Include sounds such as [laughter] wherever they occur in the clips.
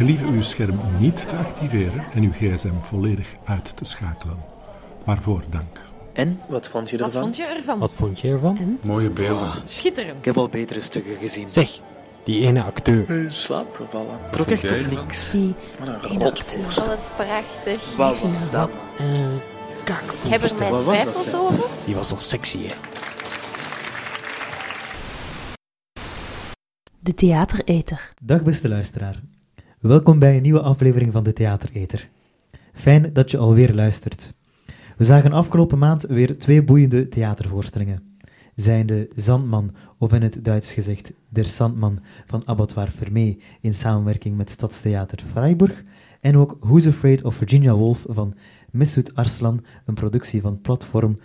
Gelieve uw scherm niet te activeren en uw gsm volledig uit te schakelen. Waarvoor dank. En, wat vond je Wat ervan? vond je ervan? Wat vond je ervan? Mooie beelden. Schitterend. Ik heb al betere stukken gezien. Zeg, die ene acteur. In slaap gevallen. Trok echt op niks. Die Wat een ene rotvorst. Wat prachtig. Wat was dat? Eh, Ik kaakvoerster. heb er mijn Wat was dat, twijfels over. Die was al sexy, hè. De Theatereter. Dag beste luisteraar. Welkom bij een nieuwe aflevering van de Theatereter. Fijn dat je alweer luistert. We zagen afgelopen maand weer twee boeiende theatervoorstellingen. Zijn de Zandman, of in het Duits gezegd Der Sandman van Abattoir Vermee in samenwerking met Stadstheater Freiburg en ook Who's Afraid of Virginia Woolf van Mesut Arslan, een productie van Platform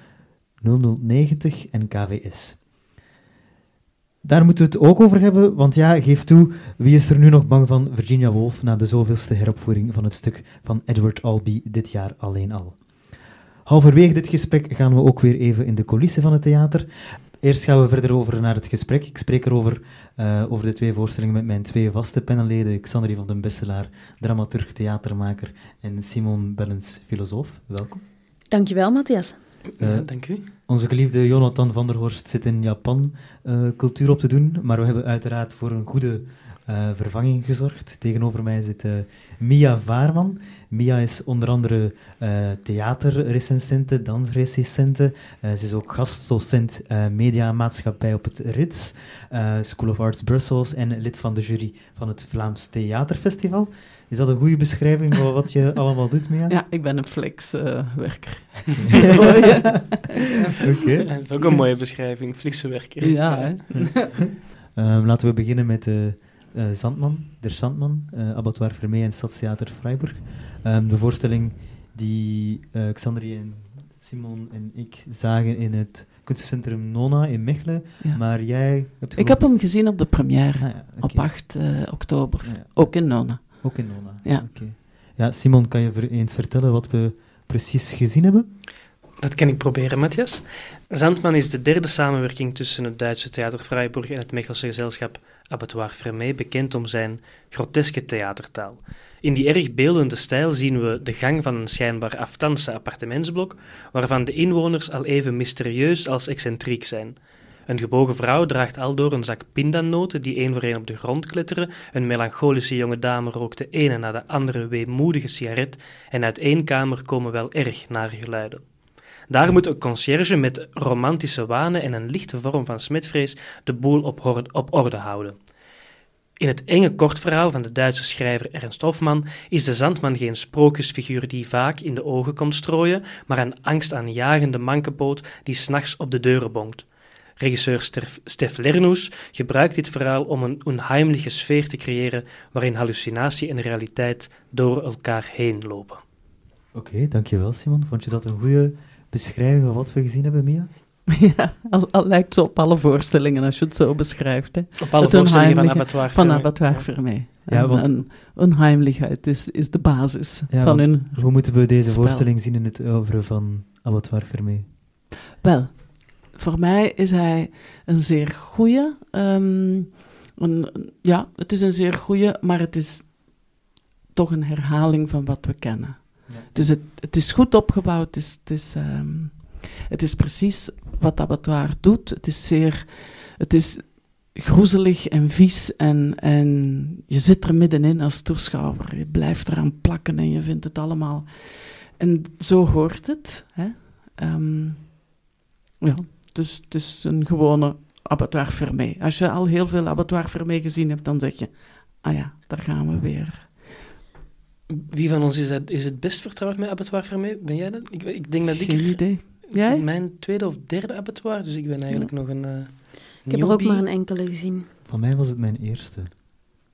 0090 en KVS. Daar moeten we het ook over hebben, want ja, geef toe, wie is er nu nog bang van Virginia Woolf na de zoveelste heropvoering van het stuk van Edward Albee dit jaar alleen al? Halverwege dit gesprek gaan we ook weer even in de coulissen van het theater. Eerst gaan we verder over naar het gesprek. Ik spreek erover eh, over de twee voorstellingen met mijn twee vaste panelleden, Xandri van den Besselaar, dramaturg, theatermaker, en Simon Bellens, filosoof. Welkom. Dankjewel, Matthias. Eh, dank u. Onze geliefde Jonathan van der Horst zit in Japan eh, cultuur op te doen, maar we hebben uiteraard voor een goede eh, vervanging gezorgd. Tegenover mij zit eh, Mia Vaarman. Mia is onder andere theaterrecensente, dansrecensente. Ze is ook gastdocent eh mediamaatschappij op het RITS, School of Arts Brussels en lid van de jury van het Vlaams Theaterfestival. Is dat een goede beschrijving van wat je [laughs] allemaal doet, Mia? Ja, ik ben een flexwerker. [laughs] Oké. [laughs] Dat is ook een mooie beschrijving, flikse werker. ja, hè. Ehm, laten we beginnen met de eh, Zandman, Der Zandman, eh Abattoir Vermee en Stadstheater Freiburg. Ehm, de voorstelling die eh Xandri en Simon en ik zagen in het kunstencentrum Nona in Mechelen. Ja. Maar jij hebt Ik heb hem gezien op de première, Ah, ja, op 8 eh, oktober. Ah, ja. Ook in Nona. Ook in Nona. Ja. Oké. Ja, Simon, kan je eens vertellen wat we precies gezien hebben? Dat kan ik proberen, Matthias. Zandman is de derde samenwerking tussen het Duitse Theater Freiburg en het Mechelse gezelschap Abattoir Vermee, bekend om zijn groteske theatertaal. In die erg beeldende stijl zien we de gang van een schijnbaar aftanse appartementsblok, waarvan de inwoners al even mysterieus als excentriek zijn. Een gebogen vrouw draagt aldoor een zak pindanoten die één voor één op de grond kletteren. Een melancholische jonge dame rookt de ene na de andere weemoedige sigaret en uit één kamer komen wel erg nare geluiden. Daar moet een conciërge met romantische wanen en een lichte vorm van smetvrees de boel op, op orde houden. In het enge kortverhaal van de Duitse schrijver Ernst Hofman is de zandman geen sprookjesfiguur die vaak in de ogen komt strooien, maar een angstaanjagende mankepoot die s'nachts op de deuren bonkt. Regisseur Stef, Stef Lernoes gebruikt dit verhaal om een onheimliche sfeer te creëren waarin hallucinatie en realiteit door elkaar heen lopen. Oké, dankjewel Simon. Vond je dat een goede beschrijving van wat we gezien hebben, Mia? [laughs] ja, al, al lijkt zo op alle voorstellingen als je het zo beschrijft. Hè. Op alle Het voorstellingen van onheimliche- Abattoir Van. Abattoir Ja. Vermee. Ja, want- en onheimelijkheid is, is de basis Ja, van hun Hoe moeten we deze spel. voorstelling zien in het oeuvre van Abattoir Vermee? Wel, voor mij is hij een zeer goede. ehm, een, ja, het is een zeer goede, maar het is toch een herhaling van wat we kennen. Ja. Dus het, het is goed opgebouwd. Het is, het, is, ehm, het is precies wat Abattoir doet. Het is zeer. Het is groezelig en vies en, en je zit er middenin als toeschouwer. Je blijft eraan plakken en je vindt het allemaal. En zo hoort het. Hè? Ehm, ja, dus het is een gewone abattoir Vermee. Als je al heel veel abattoir Vermee gezien hebt, dan zeg je, ah ja, daar gaan we weer. Wie van ons is, het- is het best vertrouwd met Abattoir Vermee? Ben jij dat? Ik, ik denk dat ik... Geen idee. Jij? Mijn tweede of derde abattoir, dus ik ben eigenlijk nog een. eh Ik heb er ook maar een enkele gezien. Van mij was het mijn eerste.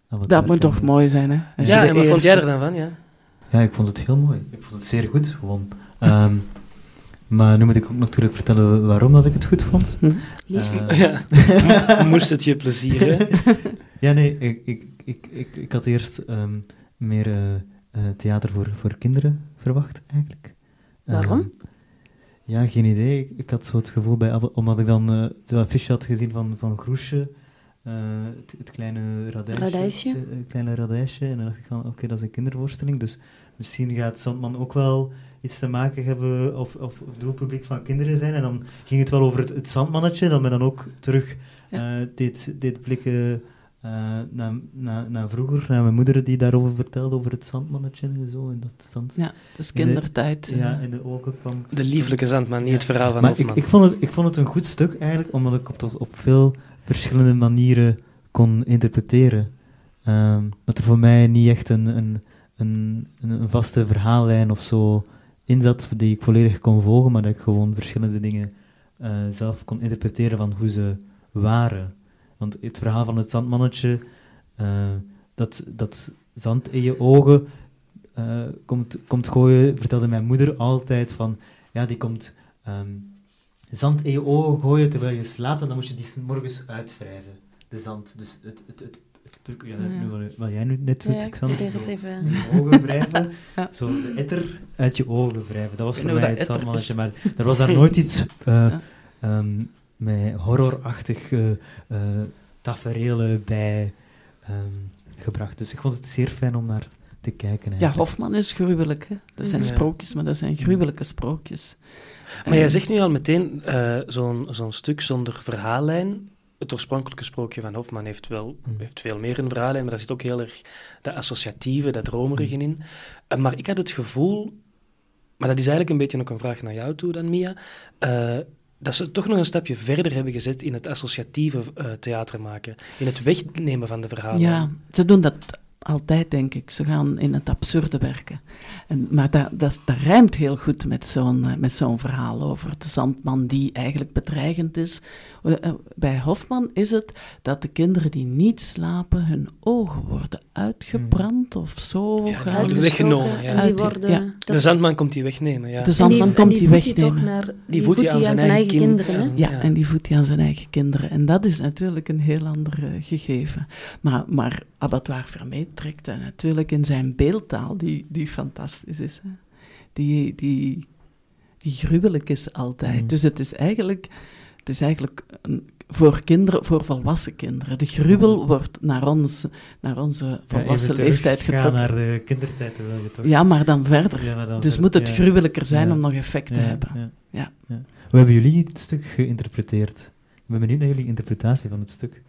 Abattoir Dat moet toch mooi zijn, hè? Als Ja, en wat vond jij er dan van? Ja. Ja, ik vond het heel mooi. Ik vond het zeer goed, gewoon. Ehm, maar nu moet ik ook natuurlijk vertellen waarom dat ik het goed vond. Hm. Liefst. Eh, [laughs] Ja. Moest het je plezier, hè? [laughs] ja, nee, ik, ik, ik, ik, ik had eerst ehm, meer eh, eh, theater voor, voor kinderen verwacht, eigenlijk. Waarom? Ehm, ja, geen idee. Ik, ik had zo het gevoel bij, omdat ik dan eh, de affiche had gezien van, van Groesje, eh, het, het kleine radijsje. Radijsje. Het kleine radijsje. En dan dacht ik van, oké, dat is een kindervoorstelling. Dus misschien gaat Sandman ook wel iets te maken hebben, of, of, of doelpubliek van kinderen zijn. En dan ging het wel over het, het zandmannetje, dat me dan ook terug Ja. eh, deed, deed blikken eh, naar, naar, naar vroeger, naar mijn moeder die daarover vertelde, over het zandmannetje en zo. En dat zand Ja, dus In de- kindertijd. ja, eh. in de ogen kwam. De lieflijke zandman, niet Ja. het verhaal van Maar Hofman. ik, ik, vond het, ik vond het een goed stuk eigenlijk, omdat ik het op, op veel verschillende manieren kon interpreteren. Ehm, dat er voor mij niet echt een, een, een, een vaste verhaallijn of zo in zat die ik volledig kon volgen, maar dat ik gewoon verschillende dingen eh, zelf kon interpreteren van hoe ze waren. Want het verhaal van het zandmannetje, eh, dat, dat zand in je ogen eh, komt, komt gooien, vertelde mijn moeder altijd van, ja, die komt ehm, zand in je ogen gooien terwijl je slaapt en dan moet je die morgens uitwrijven, de zand. Dus het, het, het, het pluk- ja, Ja. nu wat, wat jij nu net doet, Ja, ik Xander, probeer het zo even... in je ogen wrijven, [laughs] Ja. zo de etter uit je ogen wrijven. Dat was voor mij het zandmannetje, maar er was daar nooit iets [laughs] Ja. ehm, met horrorachtig tafereelen bij ehm, gebracht. Dus ik vond het zeer fijn om naar te kijken. Ja. Hofman is gruwelijk. Hè? Dat zijn Ja. sprookjes, maar dat zijn gruwelijke sprookjes. Maar jij En- zegt nu al meteen eh, zo'n zo'n stuk zonder verhaallijn. Het oorspronkelijke sprookje van Hofman heeft wel Mm. heeft veel meer een verhaallijn, maar daar zit ook heel erg dat associatieve, dat dromerige Mm. in. Eh, maar ik had het gevoel, maar dat is eigenlijk een beetje ook een vraag naar jou toe dan, Mia, eh, dat ze toch nog een stapje verder hebben gezet in het associatieve eh, theater maken, in het wegnemen van de verhalen. Ja, ze doen dat altijd, denk ik. Ze gaan in het absurde werken. En, maar dat, dat, dat rijmt heel goed met zo'n eh, met zo'n verhaal over de zandman die eigenlijk bedreigend is. Eh, eh, Bij Hofman is het dat de kinderen die niet slapen, hun ogen worden uitgebrand of zo. Ja, gaan- die worden weggenomen, ja. Die worden... ja. De zandman komt die wegnemen, ja. De die- zandman en komt die voedt hij toch wegnemen. naar... Die, voedt voedt hij aan zijn eigen kind- kinderen, Ja, Ja. en die voedt hij aan zijn eigen kinderen. En dat is natuurlijk een heel ander gegeven. Maar, maar Abattoir Vermeer trekt daar natuurlijk in zijn beeldtaal, die, die fantastisch is. Hè? Die, die, die gruwelijk is altijd. Mm. Dus het is eigenlijk, het is eigenlijk een, voor kinderen, voor volwassen kinderen. De gruwel wordt naar, ons, naar onze volwassen leeftijd getrokken. naar de kindertijd, wil je toch? Ja, maar dan verder. Ja, maar dan Dus moet het ja. gruwelijker zijn Ja. om nog effect te Ja, hebben. ja. Ja. Hoe hebben jullie het stuk geïnterpreteerd? Ik ben benieuwd naar jullie interpretatie van het stuk.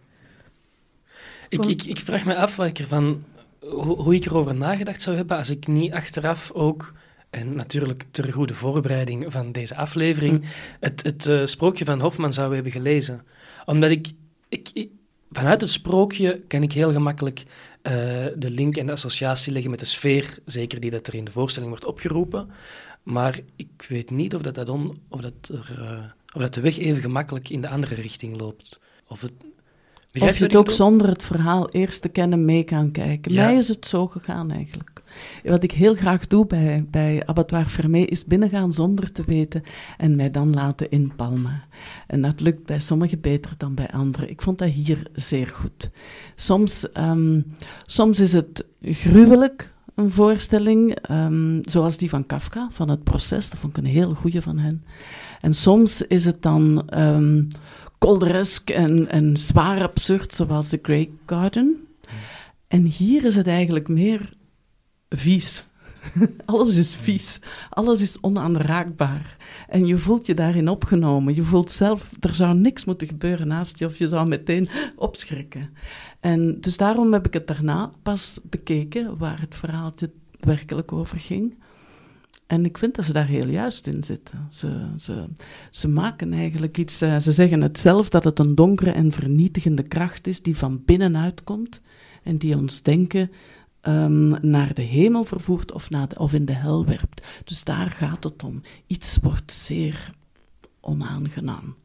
Ik, ik, ik vraag me af wat ik ervan, hoe, hoe ik erover nagedacht zou hebben als ik niet achteraf ook, en natuurlijk ter goede voorbereiding van deze aflevering, Mm. het, het eh, sprookje van Hofman zou hebben gelezen. Omdat ik, ik, ik- vanuit het sprookje kan ik heel gemakkelijk eh, de link en de associatie leggen met de sfeer, zeker die dat er in de voorstelling wordt opgeroepen. Maar ik weet niet of dat, dat, on, of dat, er, eh, of dat de weg even gemakkelijk in de andere richting loopt. Of het, Begrijp Of je het ook zonder het verhaal eerst te kennen mee kan kijken. Ja. Mij is het zo gegaan eigenlijk. Wat ik heel graag doe bij, bij Abattoir Vermeer is binnengaan zonder te weten en mij dan laten inpalmen. En dat lukt bij sommigen beter dan bij anderen. Ik vond dat hier zeer goed. Soms, ehm, soms is het gruwelijk, een voorstelling, ehm, zoals die van Kafka, van het proces. Dat vond ik een heel goede van hen. En soms is het dan ehm kolderesk en, en zwaar absurd, zoals The Grey Garden. En hier is het eigenlijk meer vies. [laughs] Alles is vies. Alles is onaanraakbaar. En je voelt je daarin opgenomen. Je voelt zelf, er zou niks moeten gebeuren naast je of je zou meteen opschrikken. En dus daarom heb ik het daarna pas bekeken, waar het verhaaltje werkelijk over ging. En ik vind dat ze daar heel juist in zitten. Ze, ze, ze maken eigenlijk iets, eh, ze zeggen het zelf, dat het een donkere en vernietigende kracht is die van binnenuit komt en die ons denken ehm, naar de hemel vervoert of, naar de, of in de hel werpt. Dus daar gaat het om. Iets wordt zeer onaangenaam.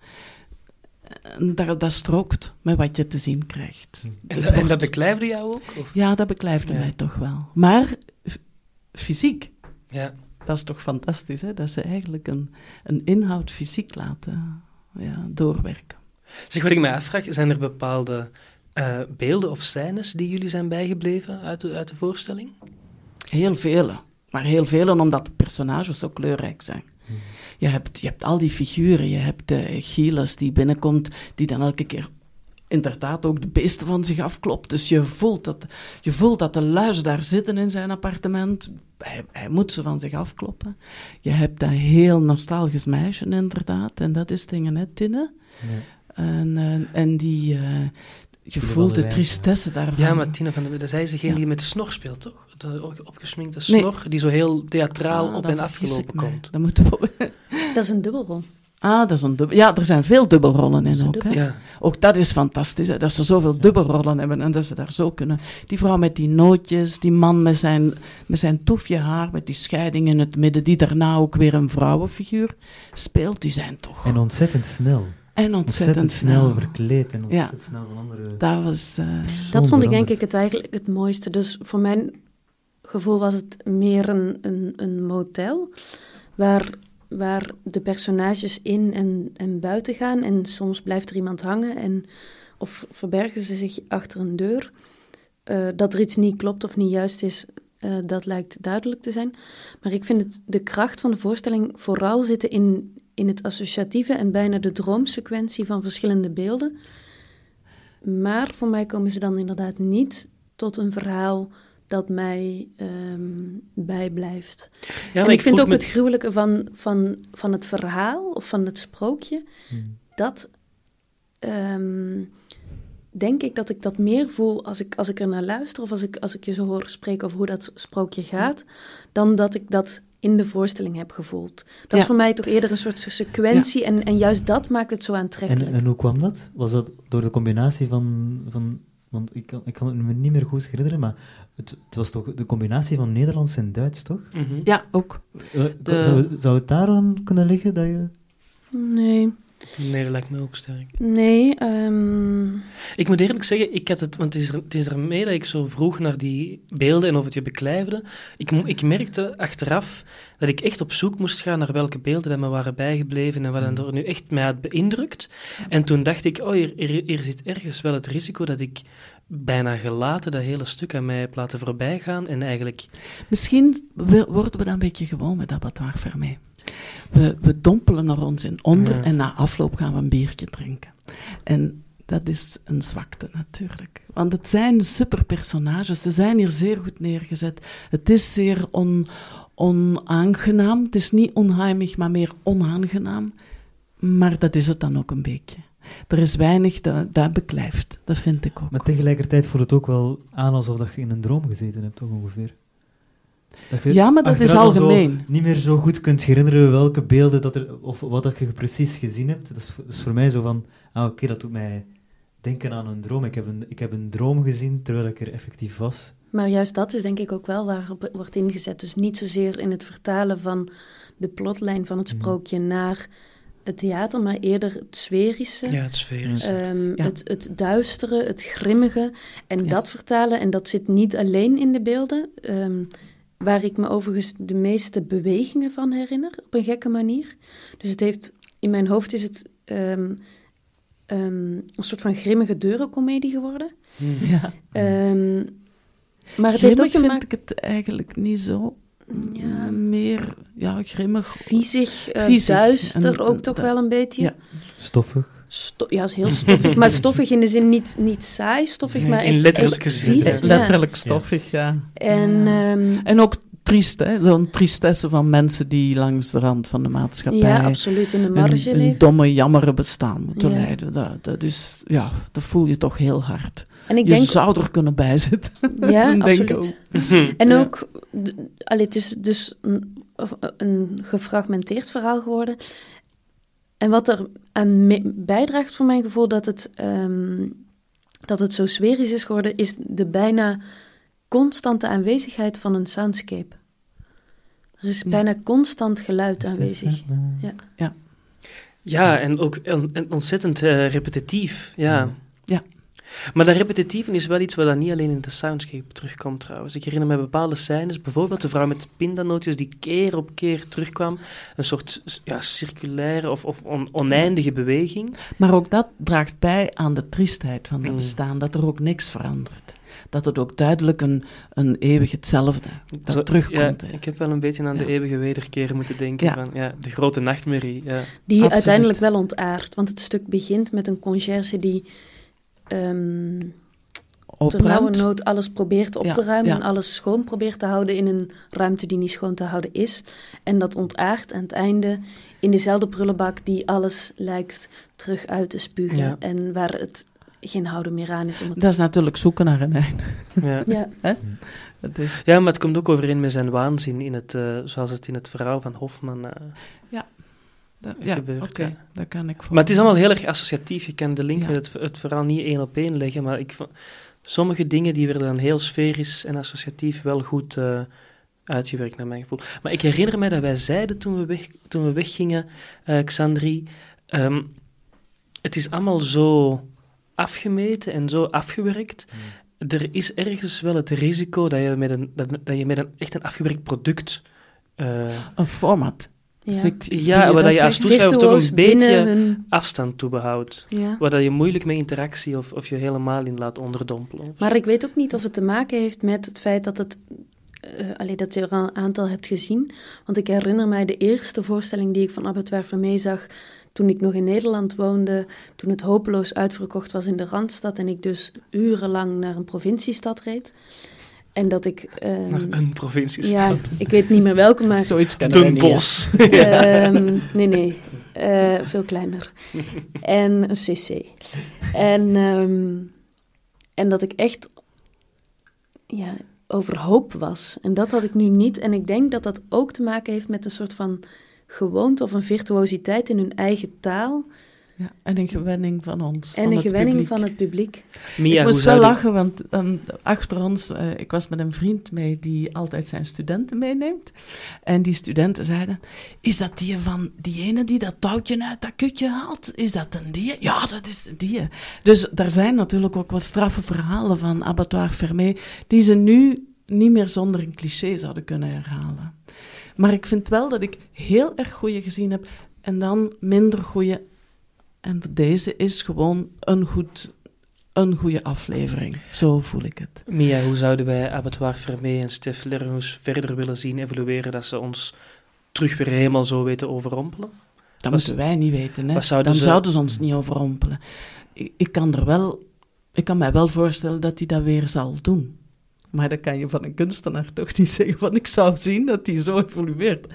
En dat, dat strookt met wat je te zien krijgt. En, dat- en wordt- dat beklijfde jou ook? Of? Ja, dat beklijfde Ja. mij toch wel. Maar fysiek, Ja. Dat is toch fantastisch, hè? dat ze eigenlijk een, een inhoud fysiek laten ja, doorwerken. Zeg, wat ik mij afvraag, zijn er bepaalde eh, beelden of scènes die jullie zijn bijgebleven uit de, uit de voorstelling? Heel vele. Maar heel vele omdat de personages zo kleurrijk zijn. Je hebt, je hebt al die figuren. Je hebt de die binnenkomt, die dan elke keer inderdaad ook de beesten van zich afklopt. Dus je voelt dat, je voelt dat de luizen daar zitten in zijn appartement. Hij, hij moet ze van zich afkloppen. Je hebt dat heel nostalgisch meisje inderdaad. En dat is dingen, hè, Tinne? Ja. En, eh, en die... eh, je voelt de tristesse daarvan. Ja, maar Tina van der Wede, zij is degene Ja. die met de snor speelt, toch? De op- opgesminkte Nee. snor, die zo heel theatraal Ah, op en afgelopen komt. Dan moeten we... Dat is een dubbelrol. Ah, dat is een dubbel... Ja, er zijn veel dubbelrollen in ook, hè? dubbel- Ja. Ook dat is fantastisch, hè, dat ze zoveel dubbelrollen hebben en dat ze daar zo kunnen. Die vrouw met die nootjes, die man met zijn, met zijn toefje haar, met die scheiding in het midden, die daarna ook weer een vrouwenfiguur speelt, die zijn toch... En ontzettend snel. En Ontzettend, ontzettend, snel verkleed en Ja. ontzettend snel van andere... Dat was... eh, Dat vond ik denk ik het eigenlijk het mooiste. Dus voor mijn gevoel was het meer een, een, een motel waar, waar de personages in en, en buiten gaan en soms blijft er iemand hangen en, of verbergen ze zich achter een deur. Eh, dat er iets niet klopt of niet juist is, eh, dat lijkt duidelijk te zijn. Maar ik vind het, de kracht van de voorstelling vooral zitten in, in het associatieve en bijna de droomsequentie van verschillende beelden. Maar voor mij komen ze dan inderdaad niet tot een verhaal dat mij ehm, bijblijft. Ja, en ik, vind ook me- het gruwelijke van, van, van het verhaal of van het sprookje, Hmm. dat ehm, denk ik dat ik dat meer voel als ik, als ik er naar luister of als ik, als ik je zo hoor spreken over hoe dat sprookje gaat, dan dat ik dat in de voorstelling heb gevoeld. Dat Ja. is voor mij toch eerder een soort sequentie en, en juist dat maakt het zo aantrekkelijk. En, en hoe kwam dat? Was dat door de combinatie van... van want ik kan, ik kan het me niet meer goed herinneren, maar het, het was toch de combinatie van Nederlands en Duits, toch? Mhm. ja, ook. Eh, De- Zou, zou het daaraan kunnen liggen dat je... Nee, Nee, dat lijkt me ook sterk. nee. ehm, Ik moet eerlijk zeggen, ik had het, want het is, er, het is ermee dat ik zo vroeg naar die beelden en of het je beklijfde. Ik, ik merkte achteraf dat ik echt op zoek moest gaan naar welke beelden dat me waren bijgebleven en wat dan er nu echt mij had beïndrukt. En toen dacht ik, oh, hier, hier, hier zit ergens wel het risico dat ik bijna gelaten dat hele stuk aan mij heb laten voorbijgaan en eigenlijk... Misschien worden we dan een beetje gewoon met abattoir Vermeer. We, we dompelen er ons in onder Ja. en na afloop gaan we een biertje drinken. En dat is een zwakte natuurlijk. Want het zijn superpersonages, ze zijn hier zeer goed neergezet. Het is zeer on, onaangenaam. Het is niet onheimig, maar meer onaangenaam. Maar dat is het dan ook een beetje. Er is weinig dat, dat beklijft, dat vind ik ook. Maar tegelijkertijd voelt het ook wel aan alsof je in een droom gezeten hebt, toch ongeveer? Dat je Ja, maar dat is algemeen. niet meer zo goed kunt herinneren welke beelden dat er, of wat dat je precies gezien hebt. Dat is, dat is voor mij zo van, ah oké, dat doet mij denken aan een droom. Ik heb een, ik heb een droom gezien terwijl ik er effectief was. Maar juist dat is denk ik ook wel waar op wordt ingezet. Dus niet zozeer in het vertalen van de plotlijn van het Mhm. sprookje naar het theater, maar eerder het sferische, Ja, het sfeer is... ehm, Ja. het, het duistere, het grimmige. En Ja. dat vertalen, en dat zit niet alleen in de beelden, ehm, waar ik me overigens de meeste bewegingen van herinner, op een gekke manier. Dus het heeft, in mijn hoofd is het ehm, ehm, een soort van grimmige deurencomedie geworden. [laughs] Ja. Ehm, maar het heeft ook vind ik het eigenlijk niet zo. Ja. Meer, ja, grimmig. viezig, Viezig. duister En- ook en toch wel een beetje. Ja. Stoffig. Sto- ja, is heel stoffig. maar [laughs] stoffig in de zin niet, niet saai stoffig, Nee, maar in echt, letterlijke echt vies. ja. Letterlijk stoffig, ja. En Ja. ehm, En ook triest, hè? Zo'n tristesse van mensen die langs de rand van de maatschappij ja, absoluut. In de een, marge een domme, jammere bestaan moeten Ja. leiden. Dat, dat is, ja, dat voel je toch heel hard. En ik je denk, zou er kunnen bijzitten. ja, [laughs] denk ik absoluut. Mhm. [laughs] En Ja. ook, allee, het is dus een gefragmenteerd verhaal geworden. En wat er aan me- bijdraagt voor mijn gevoel dat het, ehm, dat het zo sferisch is geworden, is de bijna constante aanwezigheid van een soundscape. Er is Ja. bijna constant geluid aanwezig. Ja. Ja, en ook en ontzettend eh, repetitief. Ja. Ja. Maar dat repetitieve is wel iets wat dan niet alleen in de soundscape terugkomt trouwens. Ik herinner me bepaalde scènes, bijvoorbeeld de vrouw met de pindanootjes die keer op keer terugkwam. Een soort ja, circulaire of, of on- oneindige beweging. Maar ook dat draagt bij aan de triestheid van het Mm. bestaan, dat er ook niks verandert. Dat het ook duidelijk een, een eeuwig hetzelfde, dat Zo- terugkomt. Ja, ik heb wel een beetje aan de eeuwige wederkeer moeten denken. Ja. Van, ja, de grote nachtmerrie. Ja. Die Absoluut. uiteindelijk wel ontaart. Want het stuk begint met een conciërge die ehm Opruimt. ternauwernood alles probeert op Ja, te ruimen ja. en alles schoon probeert te houden in een ruimte die niet schoon te houden is. En dat ontaart aan het einde in dezelfde prullenbak die alles lijkt terug uit te spugen. Ja. En waar het geen houden meer aan is om het... Dat is natuurlijk zoeken naar een einde. Ja. [laughs] Ja, Dat is, ja, maar het komt ook overeen met zijn waanzin, in het, eh, zoals het in het verhaal van Hofman... eh, dat- ja, oké, dat kan ik voor. Maar het is allemaal heel erg associatief. Je kan de link Ja. met het, het verhaal niet één op één leggen, maar ik, sommige dingen die werden dan heel sferisch en associatief wel goed eh, uitgewerkt, naar mijn gevoel. Maar ik herinner mij dat wij zeiden toen we, weg, toen we weggingen, eh Xandri, ehm, het is allemaal zo afgemeten en zo afgewerkt. Er is ergens wel het risico dat je met een, dat, dat je met een echt een afgewerkt product... eh, Een format. Ja. Dus ik- zie ja, waar dat je als toeschouwer toch een beetje hun... afstand toe behoudt. Ja. Waar dat je moeilijk met interactie of, of je helemaal in laat onderdompelen. Maar ik weet ook niet of het te maken heeft met het feit dat het. allee, dat je er al een aantal hebt gezien. Want ik herinner mij de eerste voorstelling die ik van Abattoir Vermeer zag. toen ik nog in Nederland woonde. toen het hopeloos uitverkocht was in de randstad. en ik dus urenlang naar een provinciestad reed. En dat ik. ehm, Naar een provinciestad. ja, ik weet niet meer welke, maar. Zoiets kennen wij Den niet, hè. Bosch. Ehm, nee, nee. Eh, veel kleiner. En een cc. En, ehm, en dat ik echt ja, overhoop was. En dat had ik nu niet. En ik denk dat dat ook te maken heeft met een soort van gewoonte of een virtuositeit in hun eigen taal. Ja, en een gewenning van ons. En van een het gewenning publiek. van het publiek. Mia, ik moest wel lachen, want ehm, achter ons, eh, ik was met een vriend mee die altijd zijn studenten meeneemt. En die studenten zeiden, is dat die van die ene die dat touwtje uit dat kutje haalt? Is dat een die? Ja, dat is een die. Dus daar zijn natuurlijk ook wat straffe verhalen van Abattoir Fermé, die ze nu niet meer zonder een cliché zouden kunnen herhalen. Maar ik vind wel dat ik heel erg goede gezien heb en dan minder goede. En deze is gewoon een, goed, een goede aflevering. Zo voel ik het. Mia, hoe zouden wij Abattoir Vermeer en Stef Lermoes verder willen zien evolueren, dat ze ons terug weer helemaal zo weten overrompelen? Dat Was- moeten wij niet weten. Hè? zouden Dan ze- zouden ze ons niet overrompelen. Ik, ik, kan er wel, ik kan mij wel voorstellen dat hij dat weer zal doen. Maar dan kan je van een kunstenaar toch niet zeggen van ik zou zien dat hij zo evolueert.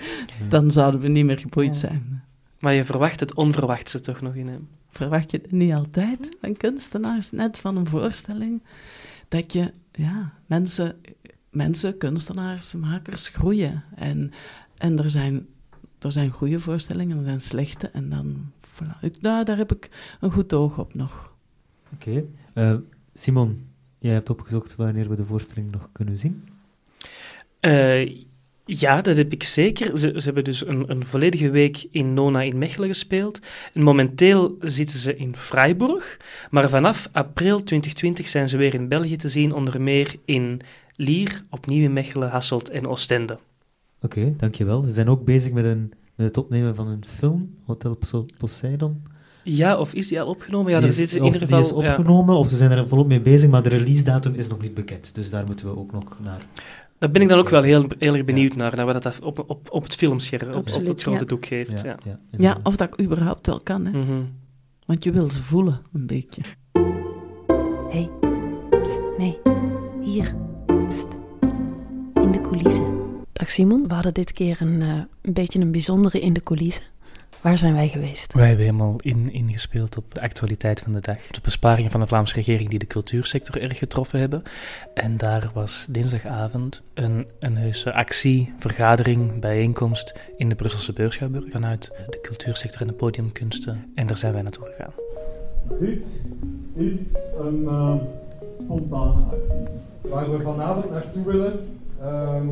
Dan zouden we niet meer geboeid Ja. zijn. Maar je verwacht het onverwachte toch nog in hem. Verwacht je het niet altijd van kunstenaars, net van een voorstelling, dat je, ja, mensen, mensen kunstenaars, makers groeien. En, en er, zijn, er zijn goede voorstellingen, er zijn slechte. En dan, voilà. Ik, nou, daar heb ik een goed oog op nog. Oké. Eh, Simon, jij hebt opgezocht wanneer we de voorstelling nog kunnen zien. Eh, ja, dat heb ik zeker. Ze, ze hebben dus een, een volledige week in Nona in Mechelen gespeeld. En momenteel zitten ze in Freiburg. Maar vanaf april 2020 zijn ze weer in België te zien, onder meer in Lier, opnieuw in Mechelen, Hasselt en Oostende. Oké, dankjewel. Ze zijn ook bezig met, een, met het opnemen van een film, Hotel Poseidon. Ja, of is die al opgenomen? Ja, die daar is, zit in ieder die is geval... ja. opgenomen, of ze zijn er volop mee bezig, maar de release datum is nog niet bekend. Dus daar moeten we ook nog naar. Daar ben ik dan ook wel heel, heel erg benieuwd naar, naar wat dat op, op, op het filmscherm, op, het grote ja. doek geeft. Ja. ja, of dat ik überhaupt wel kan, hè. Mhm. Want je wil ze voelen, een beetje. hey, pst, nee, hier, pst, in de coulissen. Dag Simon, we hadden dit keer een, eh, een beetje een bijzondere in de coulissen. Waar zijn wij geweest? Wij hebben helemaal in, ingespeeld op de actualiteit van de dag. De besparingen van de Vlaamse regering die de cultuursector erg getroffen hebben. En daar was dinsdagavond een, een heuse actie, vergadering, bijeenkomst in de Brusselse Beurschouwburg vanuit de cultuursector en de podiumkunsten. En daar zijn wij naartoe gegaan. Dit is een eh, spontane actie. Waar we vanavond naartoe willen, ehm,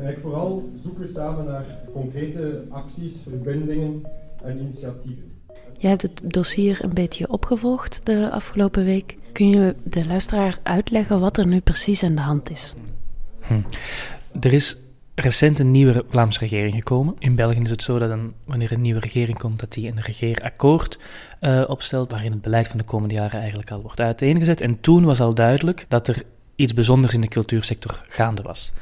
zijn eigenlijk vooral zoeken samen naar concrete acties, verbindingen en initiatieven. Jij hebt het dossier een beetje opgevolgd de afgelopen week. Kun je de luisteraar uitleggen wat er nu precies aan de hand is? Hm. Er is recent een nieuwe Vlaamse regering gekomen. In België is het zo dat een, wanneer een nieuwe regering komt, dat die een regeerakkoord eh, opstelt, waarin het beleid van de komende jaren eigenlijk al wordt uiteengezet. En toen was al duidelijk dat er iets bijzonders in de cultuursector gaande was.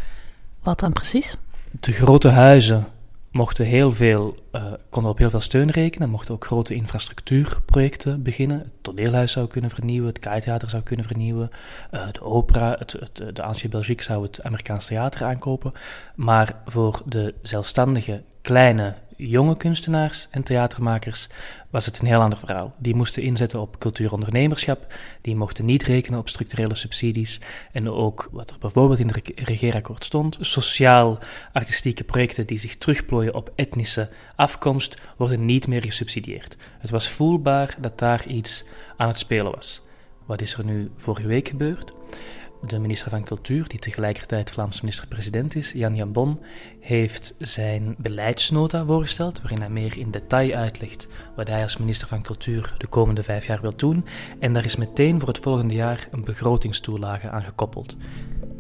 Wat dan precies? De grote huizen mochten heel veel, uh, konden op heel veel steun rekenen, mochten ook grote infrastructuurprojecten beginnen. Het toneelhuis zou kunnen vernieuwen, het Kaitheater zou kunnen vernieuwen, uh, de opera, het, het, de Ancien Belgique zou het Amerikaans theater aankopen. Maar voor de zelfstandige, kleine jonge kunstenaars en theatermakers was het een heel ander verhaal. Die moesten inzetten op cultuurondernemerschap, die mochten niet rekenen op structurele subsidies en ook wat er bijvoorbeeld in het regeerakkoord stond, sociaal-artistieke projecten die zich terugplooien op etnische afkomst, worden niet meer gesubsidieerd. Het was voelbaar dat daar iets aan het spelen was. Wat is er nu vorige week gebeurd? De minister van Cultuur, die tegelijkertijd Vlaams minister-president is, Jan Jan Bon, heeft zijn beleidsnota voorgesteld, waarin hij meer in detail uitlegt wat hij als minister van Cultuur de komende vijf jaar wil doen. En daar is meteen voor het volgende jaar een begrotingstoelage aan gekoppeld.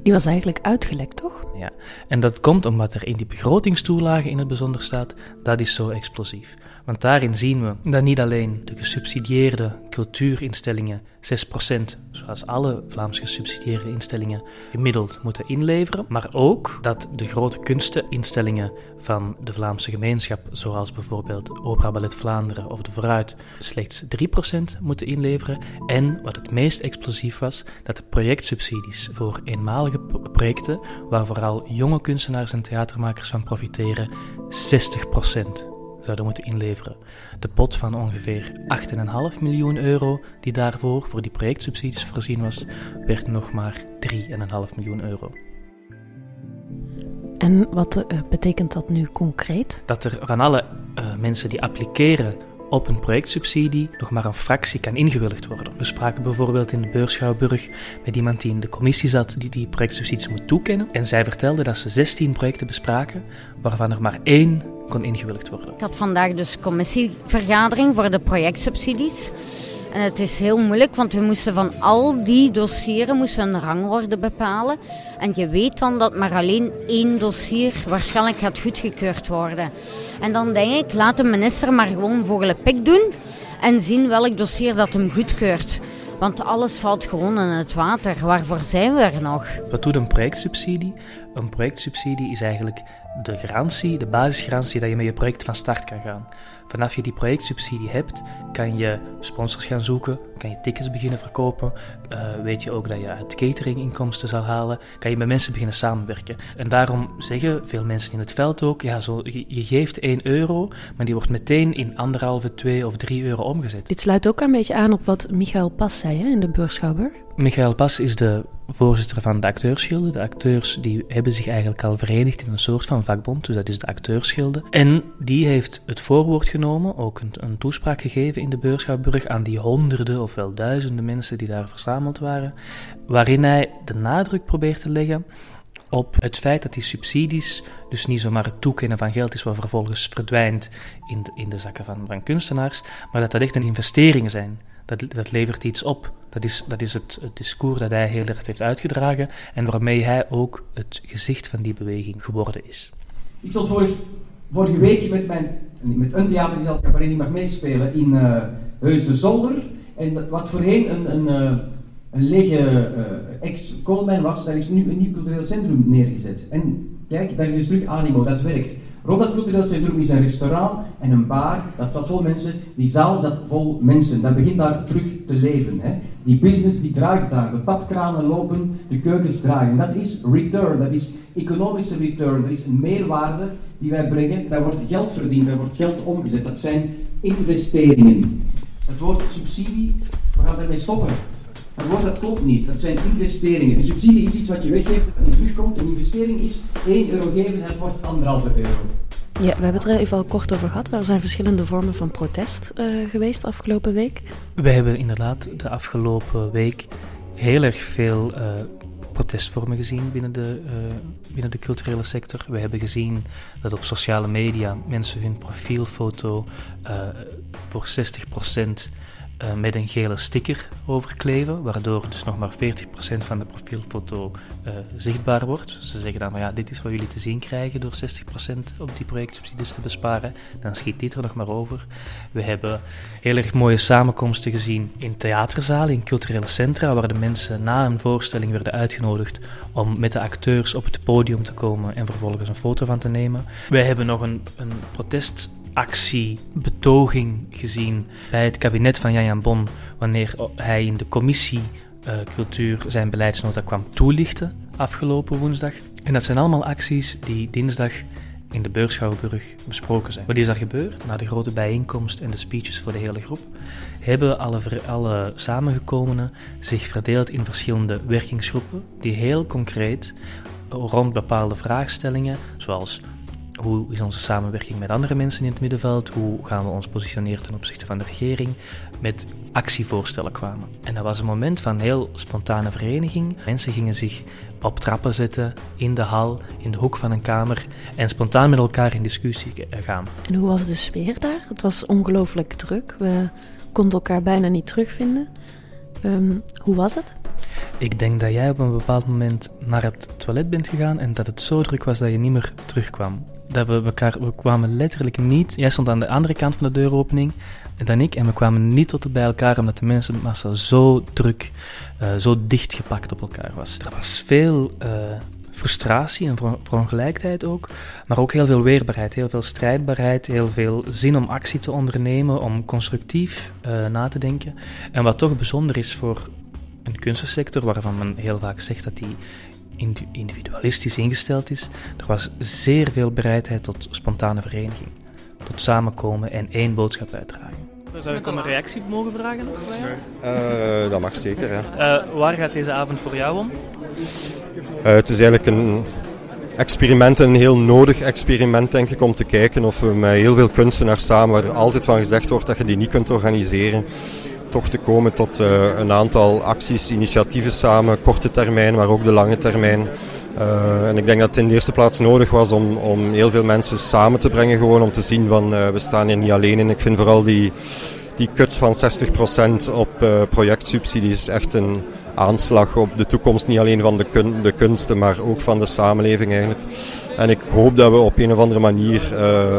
Die was eigenlijk uitgelekt, toch? Ja, en dat komt omdat er in die begrotingstoelage in het bijzonder staat, dat is zo explosief. Want daarin zien we dat niet alleen de gesubsidieerde cultuurinstellingen 6%, zoals alle Vlaams gesubsidieerde instellingen, gemiddeld moeten inleveren, maar ook dat de grote kunsteninstellingen van de Vlaamse gemeenschap, zoals bijvoorbeeld Opera Ballet Vlaanderen of de Vooruit, slechts 3% moeten inleveren. En wat het meest explosief was, dat de projectsubsidies voor eenmalige projecten, waar vooral jonge kunstenaars en theatermakers van profiteren, 60% zouden moeten inleveren. De pot van ongeveer 8,5 miljoen euro die daarvoor voor die projectsubsidies voorzien was, werd nog maar 3,5 miljoen euro. En wat uh, betekent dat nu concreet? Dat er van alle uh, mensen die appliceren op een projectsubsidie nog maar een fractie kan ingewilligd worden. We spraken bijvoorbeeld in de Beurschouwburg met iemand die in de commissie zat die die projectsubsidies moet toekennen. En zij vertelde dat ze 16 projecten bespraken, waarvan er maar één kon ingewilligd worden. Ik had vandaag dus commissievergadering voor de projectsubsidies. En het is heel moeilijk, want we moesten van al die dossieren moesten een rangorde bepalen. En je weet dan dat maar alleen één dossier waarschijnlijk gaat goedgekeurd worden. En dan denk ik, laat de minister maar gewoon vogelenpik doen en zien welk dossier dat hem goedkeurt. Want alles valt gewoon in het water. Waarvoor zijn we er nog? Wat doet een projectsubsidie? Een projectsubsidie is eigenlijk de garantie, de basisgarantie dat je met je project van start kan gaan. Vanaf je die projectsubsidie hebt, kan je sponsors gaan zoeken, kan je tickets beginnen verkopen, uh, weet je ook dat je uit cateringinkomsten zal halen, kan je met mensen beginnen samenwerken. En daarom zeggen veel mensen in het veld ook, ja, zo, je, je geeft 1 euro, maar die wordt meteen in anderhalve, 2 of 3 euro omgezet. Dit sluit ook een beetje aan op wat Michael Pas zei hè, in de Beurschouwburg. Michael Pas is de voorzitter van de acteursschilden. De acteurs die hebben zich eigenlijk al verenigd in een soort van vakbond, dus dat is de acteursschilden. En die heeft het voorwoord genomen, ook een, een toespraak gegeven in de Beurschouwburg aan die honderden of wel duizenden mensen die daar verzameld waren, waarin hij de nadruk probeert te leggen op het feit dat die subsidies dus niet zomaar het toekennen van geld is wat vervolgens verdwijnt in de, in de zakken van, van kunstenaars, maar dat dat echt een investeringen zijn dat, dat levert iets op. Dat is, dat is het, het discours dat hij heel erg heeft uitgedragen en waarmee hij ook het gezicht van die beweging geworden is. Ik vorig, vorige week met, mijn, met een theatergezelschap waarin ik mag meespelen in uh, Heus de Zolder. En wat voorheen een, een, uh, een lege uh, ex-koolmijn was, daar is nu een nieuw cultureel centrum neergezet. En kijk, daar is dus terug animo, dat werkt. Rond dat cultureel centrum is een restaurant en een bar. Dat zat vol mensen. Die zaal zat vol mensen. Dat begint daar terug te leven. Hè. Die business die draait daar. De tapkranen lopen, de keukens draaien. Dat is return. Dat is economische return. Dat is een meerwaarde die wij brengen. Daar wordt geld verdiend. Daar wordt geld omgezet. Dat zijn investeringen. Het woord subsidie, we gaan daarmee stoppen. Het woord dat klopt niet. Dat zijn investeringen. Een subsidie is iets wat je weggeeft en niet terugkomt. Een investering is 1 euro geven en het wordt 1,5 euro. Ja, we hebben het er even al kort over gehad. Er zijn verschillende vormen van protest uh, geweest afgelopen week. We hebben inderdaad de afgelopen week heel erg veel uh, protestvormen gezien binnen de, uh, binnen de culturele sector. We hebben gezien dat op sociale media mensen hun profielfoto voor 60% uh, met een gele sticker overkleven, waardoor dus nog maar 40% van de profielfoto uh, zichtbaar wordt. Ze zeggen dan, maar ja, dit is wat jullie te zien krijgen door 60% op die projectsubsidies te besparen. Dan schiet dit er nog maar over. We hebben heel erg mooie samenkomsten gezien in theaterzalen, in culturele centra, waar de mensen na een voorstelling werden uitgenodigd om met de acteurs op het podium te komen en vervolgens een foto van te nemen. Wij hebben nog een, een betoging gezien bij het kabinet van Jan Bon wanneer hij in de commissie cultuur zijn beleidsnota kwam toelichten afgelopen woensdag. En dat zijn allemaal acties die dinsdag in de Beurschouwburg besproken zijn. Wat is er gebeurd? Na de grote bijeenkomst en de speeches voor de hele groep hebben alle, alle samengekomenen zich verdeeld in verschillende werkingsgroepen die heel concreet rond bepaalde vraagstellingen, zoals hoe is onze samenwerking met andere mensen in het middenveld? Hoe gaan we ons positioneren ten opzichte van de regering? Met actievoorstellen kwamen. En dat was een moment van heel spontane vereniging. Mensen gingen zich op trappen zetten, in de hal, in de hoek van een kamer en spontaan met elkaar in discussie gaan. En hoe was de sfeer daar? Het was ongelooflijk druk. We konden elkaar bijna niet terugvinden. Um, hoe was het? Ik denk dat jij op een bepaald moment naar het toilet bent gegaan en dat het zo druk was dat je niet meer terugkwam dat we elkaar, we kwamen letterlijk niet. Jij stond aan de andere kant van de deuropening dan ik en we kwamen niet tot bij elkaar omdat de mensenmassa zo druk, uh, zo dichtgepakt op elkaar was. Er was veel uh, frustratie en verongelijkheid ook, maar ook heel veel weerbaarheid, heel veel strijdbaarheid, heel veel zin om actie te ondernemen, om constructief uh, na te denken. En wat toch bijzonder is voor een kunstensector waarvan men heel vaak zegt dat die individualistisch ingesteld is. Er was zeer veel bereidheid tot spontane vereniging, tot samenkomen en één boodschap uitdragen. Zou ik om een reactie mogen vragen? Uh, dat mag zeker, ja. Uh, waar gaat deze avond voor jou om? Uh, het is eigenlijk een experiment, een heel nodig experiment denk ik, om te kijken of we met heel veel kunstenaars samen, waar er altijd van gezegd wordt dat je die niet kunt organiseren, te komen tot uh, een aantal acties, initiatieven samen, korte termijn, maar ook de lange termijn. Uh, en ik denk dat het in de eerste plaats nodig was om, om heel veel mensen samen te brengen, gewoon om te zien van uh, we staan hier niet alleen in. Ik vind vooral die, die kut van 60% op projectsubsidies echt een aanslag op de toekomst, niet alleen van de, kun, de kunsten, maar ook van de samenleving eigenlijk. En ik hoop dat we op een of andere manier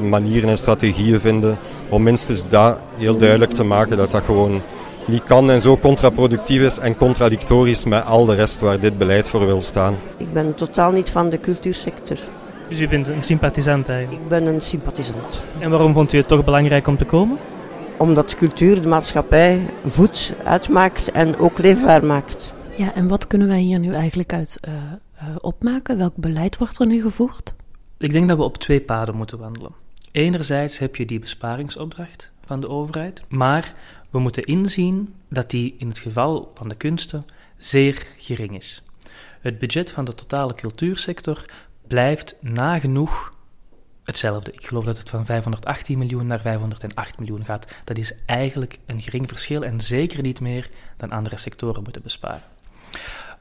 manieren en strategieën vinden om minstens dat heel duidelijk te maken dat dat gewoon niet kan en zo contraproductief is en contradictorisch met al de rest waar dit beleid voor wil staan. Ik ben totaal niet van de cultuursector. Dus u bent een sympathisant eigenlijk? Ik ben een sympathisant. En waarom vond u het toch belangrijk om te komen? Omdat cultuur de maatschappij voedt, uitmaakt en ook leefbaar maakt. Ja, en wat kunnen wij hier nu eigenlijk uit uh, uh, opmaken? Welk beleid wordt er nu gevoerd? Ik denk dat we op twee paden moeten wandelen. Enerzijds heb je die besparingsopdracht van de overheid, maar we moeten inzien dat die in het geval van de kunsten zeer gering is. Het budget van de totale cultuursector blijft nagenoeg hetzelfde. Ik geloof dat het van 518 miljoen naar 508 miljoen gaat. Dat is eigenlijk een gering verschil en zeker niet meer dan andere sectoren moeten besparen.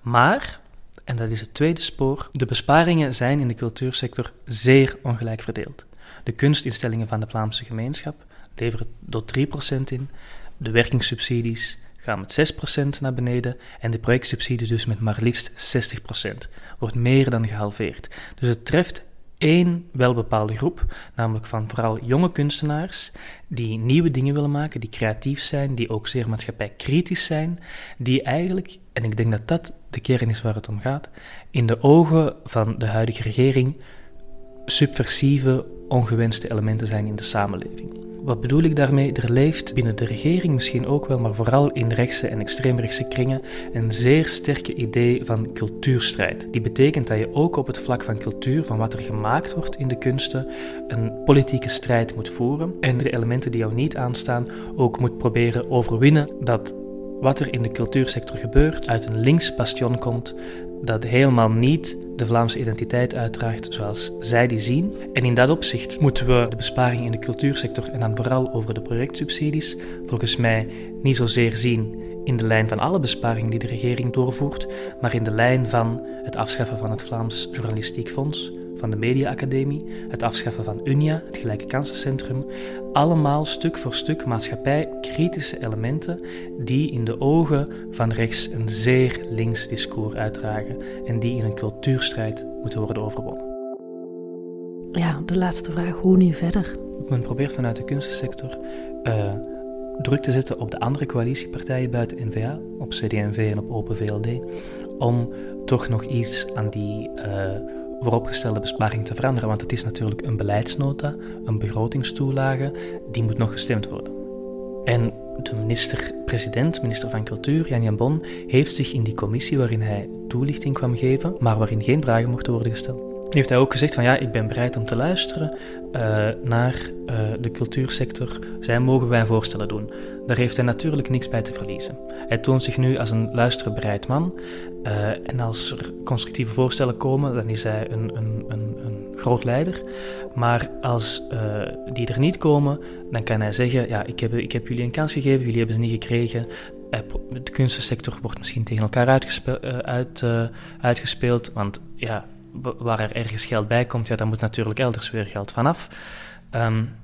Maar, en dat is het tweede spoor, de besparingen zijn in de cultuursector zeer ongelijk verdeeld. De kunstinstellingen van de Vlaamse gemeenschap leveren tot 3% in, de werkingssubsidies gaan met 6% naar beneden en de projectsubsidies dus met maar liefst 60%. Wordt meer dan gehalveerd. Dus het treft één welbepaalde groep, namelijk van vooral jonge kunstenaars die nieuwe dingen willen maken, die creatief zijn, die ook zeer maatschappijkritisch zijn, die eigenlijk, en ik denk dat dat de kern is waar het om gaat, in de ogen van de huidige regering subversieve, ongewenste elementen zijn in de samenleving. Wat bedoel ik daarmee? Er leeft binnen de regering misschien ook wel, maar vooral in rechtse en extreemrechtse kringen, een zeer sterke idee van cultuurstrijd. Die betekent dat je ook op het vlak van cultuur, van wat er gemaakt wordt in de kunsten, een politieke strijd moet voeren en de elementen die jou niet aanstaan ook moet proberen overwinnen dat wat er in de cultuursector gebeurt uit een links bastion komt dat helemaal niet de Vlaamse identiteit uitdraagt zoals zij die zien. En in dat opzicht moeten we de besparing in de cultuursector en dan vooral over de projectsubsidies volgens mij niet zozeer zien in de lijn van alle besparingen die de regering doorvoert, maar in de lijn van het afschaffen van het Vlaams Journalistiek Fonds, van de Media Academie, het afschaffen van Unia, het Gelijke Kansencentrum, allemaal stuk voor stuk maatschappij-kritische elementen die in de ogen van rechts een zeer links discours uitdragen en die in een cultuurstrijd moeten worden overwonnen. Ja, de laatste vraag, hoe nu verder? Men probeert vanuit de kunstensector uh, druk te zetten op de andere coalitiepartijen buiten NVA, op CD&V en op Open VLD, om toch nog iets aan die uh, vooropgestelde besparing te veranderen. Want het is natuurlijk een beleidsnota, een begrotingstoelage, die moet nog gestemd worden. En de minister-president, minister van Cultuur, Jan Jan Bon, heeft zich in die commissie waarin hij toelichting kwam geven, maar waarin geen vragen mochten worden gesteld, heeft hij ook gezegd van ja, ik ben bereid om te luisteren uh, naar uh, de cultuursector. Zij mogen wij voorstellen doen. Daar heeft hij natuurlijk niks bij te verliezen. Hij toont zich nu als een luisterbereid man. Uh, en als er constructieve voorstellen komen, dan is hij een, een, een, een groot leider. Maar als die er niet komen, dan kan hij zeggen: Ja, ik heb, ik heb jullie een kans gegeven, jullie hebben ze niet gekregen. De kunstensector wordt misschien tegen elkaar uit, uitgespeeld. Want ja, waar er ergens geld bij komt, ja, dan moet natuurlijk elders weer geld vanaf. Um,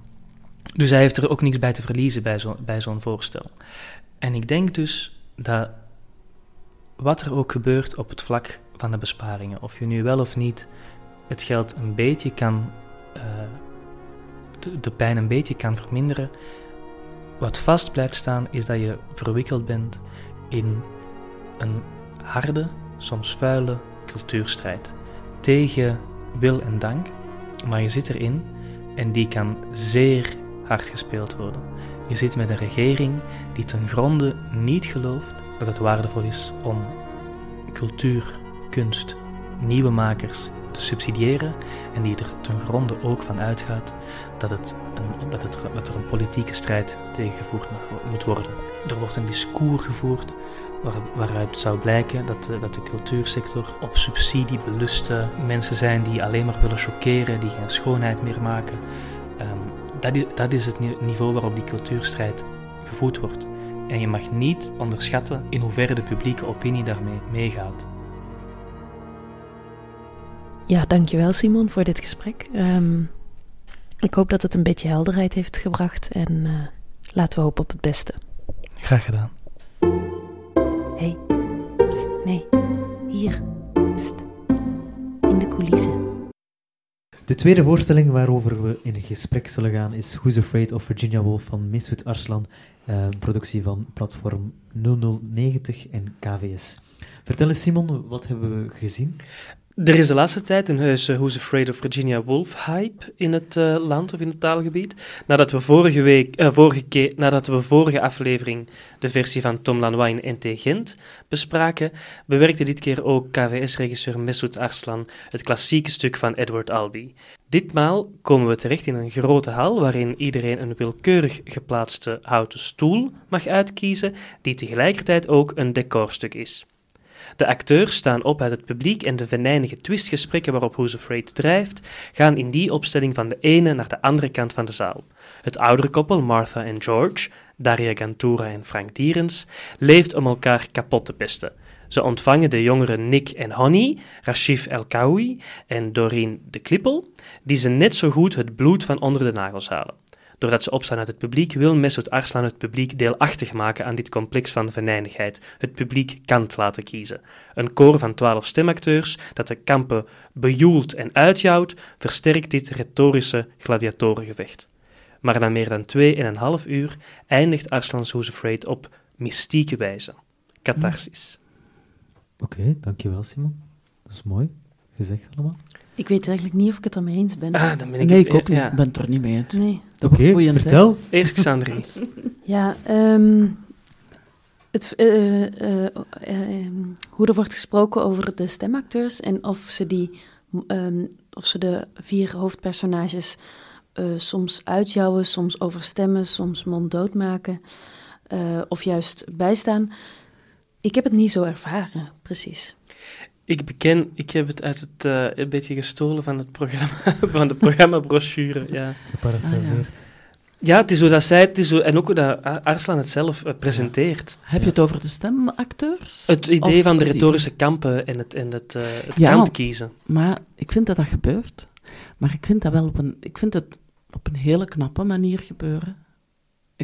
dus hij heeft er ook niks bij te verliezen bij zo'n bij zo'n voorstel. En ik denk dus dat wat er ook gebeurt op het vlak van de besparingen, of je nu wel of niet het geld een beetje kan, uh, de, de pijn een beetje kan verminderen, wat vast blijft staan is dat je verwikkeld bent in een harde, soms vuile cultuurstrijd tegen wil en dank, maar je zit erin en die kan zeer hard gespeeld worden. Je zit met een regering die ten gronde niet gelooft dat het waardevol is om cultuur, kunst, nieuwe makers te subsidiëren en die er ten gronde ook van uitgaat dat, het een, dat, het, dat er een politieke strijd tegengevoerd moet worden. Er wordt een discours gevoerd waar, waaruit zou blijken dat de, dat de cultuursector op subsidie beluste mensen zijn die alleen maar willen chockeren, die geen schoonheid meer maken. Um, dat, is, dat is het niveau waarop die cultuurstrijd gevoerd wordt. En je mag niet onderschatten in hoeverre de publieke opinie daarmee meegaat. Ja, dankjewel Simon voor dit gesprek. Um, ik hoop dat het een beetje helderheid heeft gebracht en uh, laten we hopen op het beste. Graag gedaan. De tweede voorstelling waarover we in gesprek zullen gaan is Who's Afraid of Virginia Woolf van Misut Arslan, uh, productie van platform 0090 en KVS. Vertel eens Simon, wat hebben we gezien? Er is de laatste tijd een heuse Who's Afraid of Virginia Woolf hype in het uh, land of in het taalgebied. Nadat we vorige, week, uh, vorige, nadat we vorige aflevering de versie van Tom Lanois in NT Gent bespraken, bewerkte dit keer ook KVS-regisseur Mesut Arslan het klassieke stuk van Edward Albee. Ditmaal komen we terecht in een grote hal waarin iedereen een willekeurig geplaatste houten stoel mag uitkiezen, die tegelijkertijd ook een decorstuk is. De acteurs staan op uit het publiek en de venijnige twistgesprekken waarop Who's Afraid drijft, gaan in die opstelling van de ene naar de andere kant van de zaal. Het oudere koppel, Martha en George, Daria Gantura en Frank Dierens, leeft om elkaar kapot te pesten. Ze ontvangen de jongeren Nick en Honey, Rashif El Kawi en Doreen de Klippel, die ze net zo goed het bloed van onder de nagels halen. Doordat ze opstaan uit het publiek, wil Mesut Arslan het publiek deelachtig maken aan dit complex van venijnigheid. Het publiek kant laten kiezen. Een koor van twaalf stemacteurs dat de kampen bejoelt en uitjouwt, versterkt dit retorische gladiatorengevecht. Maar na meer dan twee en een half uur eindigt Arslan's Who's op mystieke wijze. Catharsis. Oké, okay, dankjewel Simon. Dat is mooi gezegd allemaal. Ik weet eigenlijk niet of ik het ermee eens ben. Ah, dan ben ik nee, ik ook ja. niet. ben het er niet mee eens. Nee. Oké, okay, vertel. Eerst Xandri. [laughs] ja, um, het, uh, uh, uh, hoe er wordt gesproken over de stemacteurs en of ze, die, um, of ze de vier hoofdpersonages soms uitjouwen, soms overstemmen, soms monddood maken of juist bijstaan. Ik heb het niet zo ervaren, precies. Ik beken, ik heb het uit het uh, een beetje gestolen van het programma, [laughs] van de programmabrochure. Ja. Geparafraseerd. Ah, ja. ja. het is zo dat zij het is zo, en ook hoe dat Arslan het zelf uh, presenteert. Heb je het over de stemacteurs? Het idee of van de retorische kampen en het, en het, uh, het ja, kant kiezen. Maar ik vind dat dat gebeurt. Maar ik vind dat wel op een, ik vind het op een hele knappe manier gebeuren.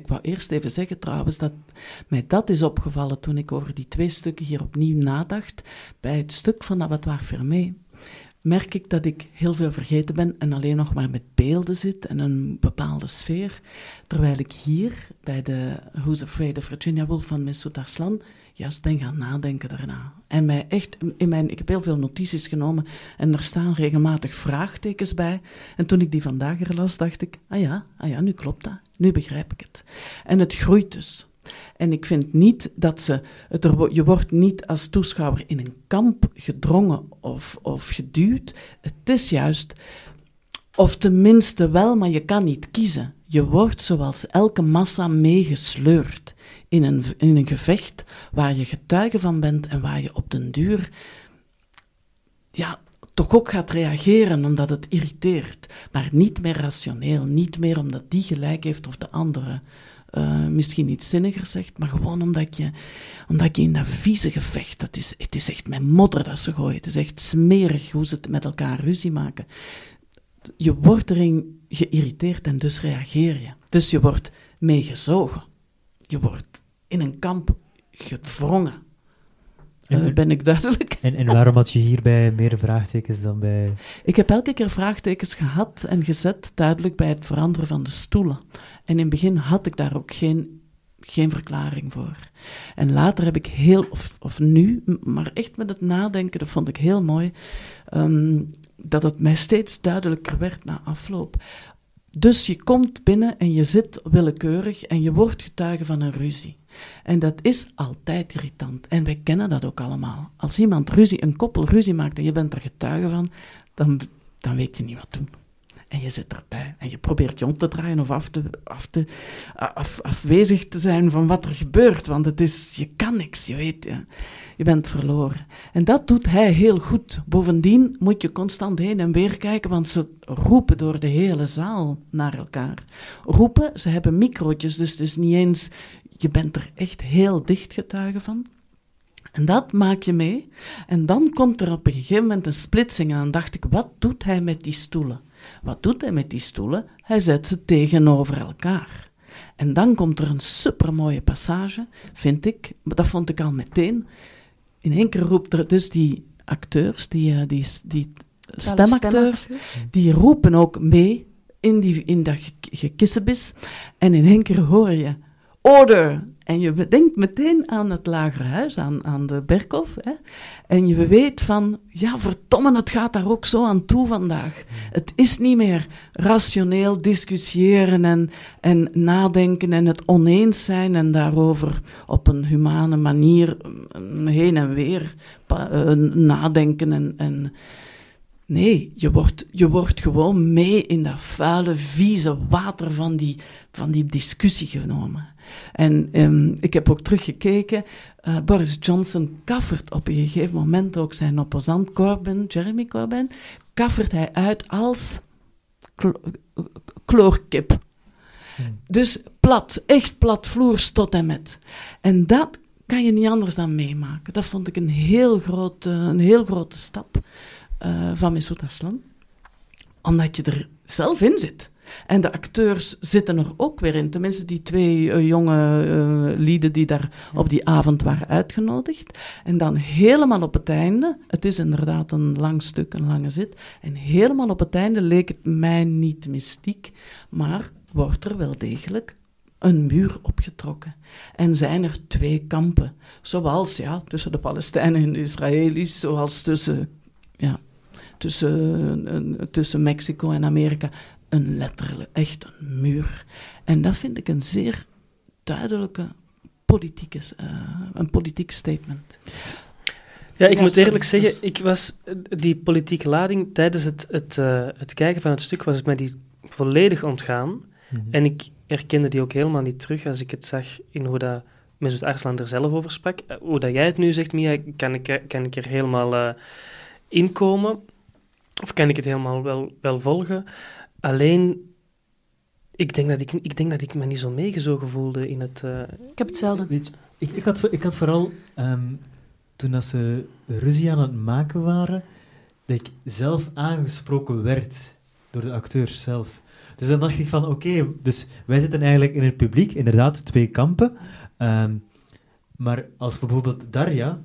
Ik wou eerst even zeggen trouwens dat mij dat is opgevallen toen ik over die twee stukken hier opnieuw nadacht. Bij het stuk van Abattoir Fermé merk ik dat ik heel veel vergeten ben en alleen nog maar met beelden zit en een bepaalde sfeer. Terwijl ik hier bij de Who's Afraid of Virginia Woolf van Mesut Arslan juist ben gaan nadenken daarna. En mij echt, in mijn, ik heb heel veel notities genomen en er staan regelmatig vraagtekens bij. En toen ik die vandaag er las, dacht ik, ah ja, ah ja, nu klopt dat. Nu begrijp ik het. En het groeit dus. En ik vind niet dat ze. Het je wordt niet als toeschouwer in een kamp gedrongen of, of geduwd. Het is juist. Of tenminste wel, maar je kan niet kiezen. Je wordt zoals elke massa meegesleurd in een, in een gevecht waar je getuige van bent en waar je op den duur ja, toch ook gaat reageren omdat het irriteert. Maar niet meer rationeel, niet meer omdat die gelijk heeft of de andere uh, misschien iets zinniger zegt, maar gewoon omdat je, omdat je in dat vieze gevecht, dat is, het is echt met modder dat ze gooien, het is echt smerig hoe ze het met elkaar ruzie maken. Je wordt erin geïrriteerd en dus reageer je. Dus je wordt meegezogen. Je wordt in een kamp gedwongen. Uh, ben ik duidelijk? En, en waarom had je hierbij meer vraagtekens dan bij... Ik heb elke keer vraagtekens gehad en gezet, duidelijk bij het veranderen van de stoelen. En in het begin had ik daar ook geen, geen verklaring voor. En later heb ik heel, of, of nu, maar echt met het nadenken, dat vond ik heel mooi, um, dat het mij steeds duidelijker werd na afloop. Dus je komt binnen en je zit willekeurig en je wordt getuige van een ruzie. En dat is altijd irritant. En wij kennen dat ook allemaal. Als iemand ruzie, een koppel ruzie maakt en je bent er getuige van, dan, dan weet je niet wat doen. En je zit erbij en je probeert je om te draaien of af te, af te, af, afwezig te zijn van wat er gebeurt. Want het is, je kan niks, je weet, je, je bent verloren. En dat doet hij heel goed. Bovendien moet je constant heen en weer kijken, want ze roepen door de hele zaal naar elkaar. Roepen, ze hebben microotjes, dus is niet eens je bent er echt heel dicht getuige van. En dat maak je mee. En dan komt er op een gegeven moment een splitsing. En dan dacht ik, wat doet hij met die stoelen? Wat doet hij met die stoelen? Hij zet ze tegenover elkaar. En dan komt er een supermooie passage, vind ik. Dat vond ik al meteen. In één keer roept er dus die acteurs, die, eh, die, die stemacteurs, die roepen ook mee in, die, in dat gekissebis. En in één keer hoor je order. En je denkt meteen aan het lagerhuis, aan, aan de Berkhof. Hè? En je weet van, ja, verdomme, het gaat daar ook zo aan toe vandaag. Het is niet meer rationeel discussiëren en, en nadenken en het oneens zijn en daarover op een humane manier mm, heen en weer uh, nadenken en... en Nee, je wordt, je wordt gewoon mee in dat vuile, vieze water van die, van die discussie genomen. En um, ik heb ook teruggekeken. Uh, Boris Johnson kaffert op een gegeven moment ook zijn opposant Corbyn, Jeremy Corbyn, kaffert hij uit als kloorkip. Hmm. Dus plat, echt plat vloers tot en met. En dat kan je niet anders dan meemaken. Dat vond ik een heel, grote, een heel grote stap uh, van Mesut Aslan. Omdat je er zelf in zit. En de acteurs zitten er ook weer in. Tenminste, die twee uh, jonge uh, lieden die daar op die avond waren uitgenodigd. En dan helemaal op het einde, het is inderdaad een lang stuk, een lange zit. En helemaal op het einde leek het mij niet mystiek, maar wordt er wel degelijk een muur opgetrokken. En zijn er twee kampen, zoals ja, tussen de Palestijnen en de Israëli's, zoals tussen, ja, tussen, tussen Mexico en Amerika een letterlijk, echt een muur. En dat vind ik een zeer duidelijke politieke, uh, een politiek statement. Ja, ik moet eerlijk zeggen, ik was die politieke lading tijdens het, het, uh, het kijken van het stuk was het mij die volledig ontgaan. Mm -hmm. En ik herkende die ook helemaal niet terug als ik het zag in hoe dat Mesut Arslan er zelf over sprak. Eh, hoe dat jij het nu zegt, Mia, kan ik, kan ik er helemaal uh, inkomen. Of kan ik het helemaal wel, wel volgen. Alleen, ik denk, dat ik, ik denk dat ik me niet zo meegezogen voelde in het... Uh... Ik heb hetzelfde. Weet je, ik, ik, had, ik had vooral, um, toen dat ze ruzie aan het maken waren, dat ik zelf aangesproken werd door de acteurs zelf. Dus dan dacht ik van, oké, dus wij zitten eigenlijk in het publiek, inderdaad, twee kampen. Ehm, maar als bijvoorbeeld Darja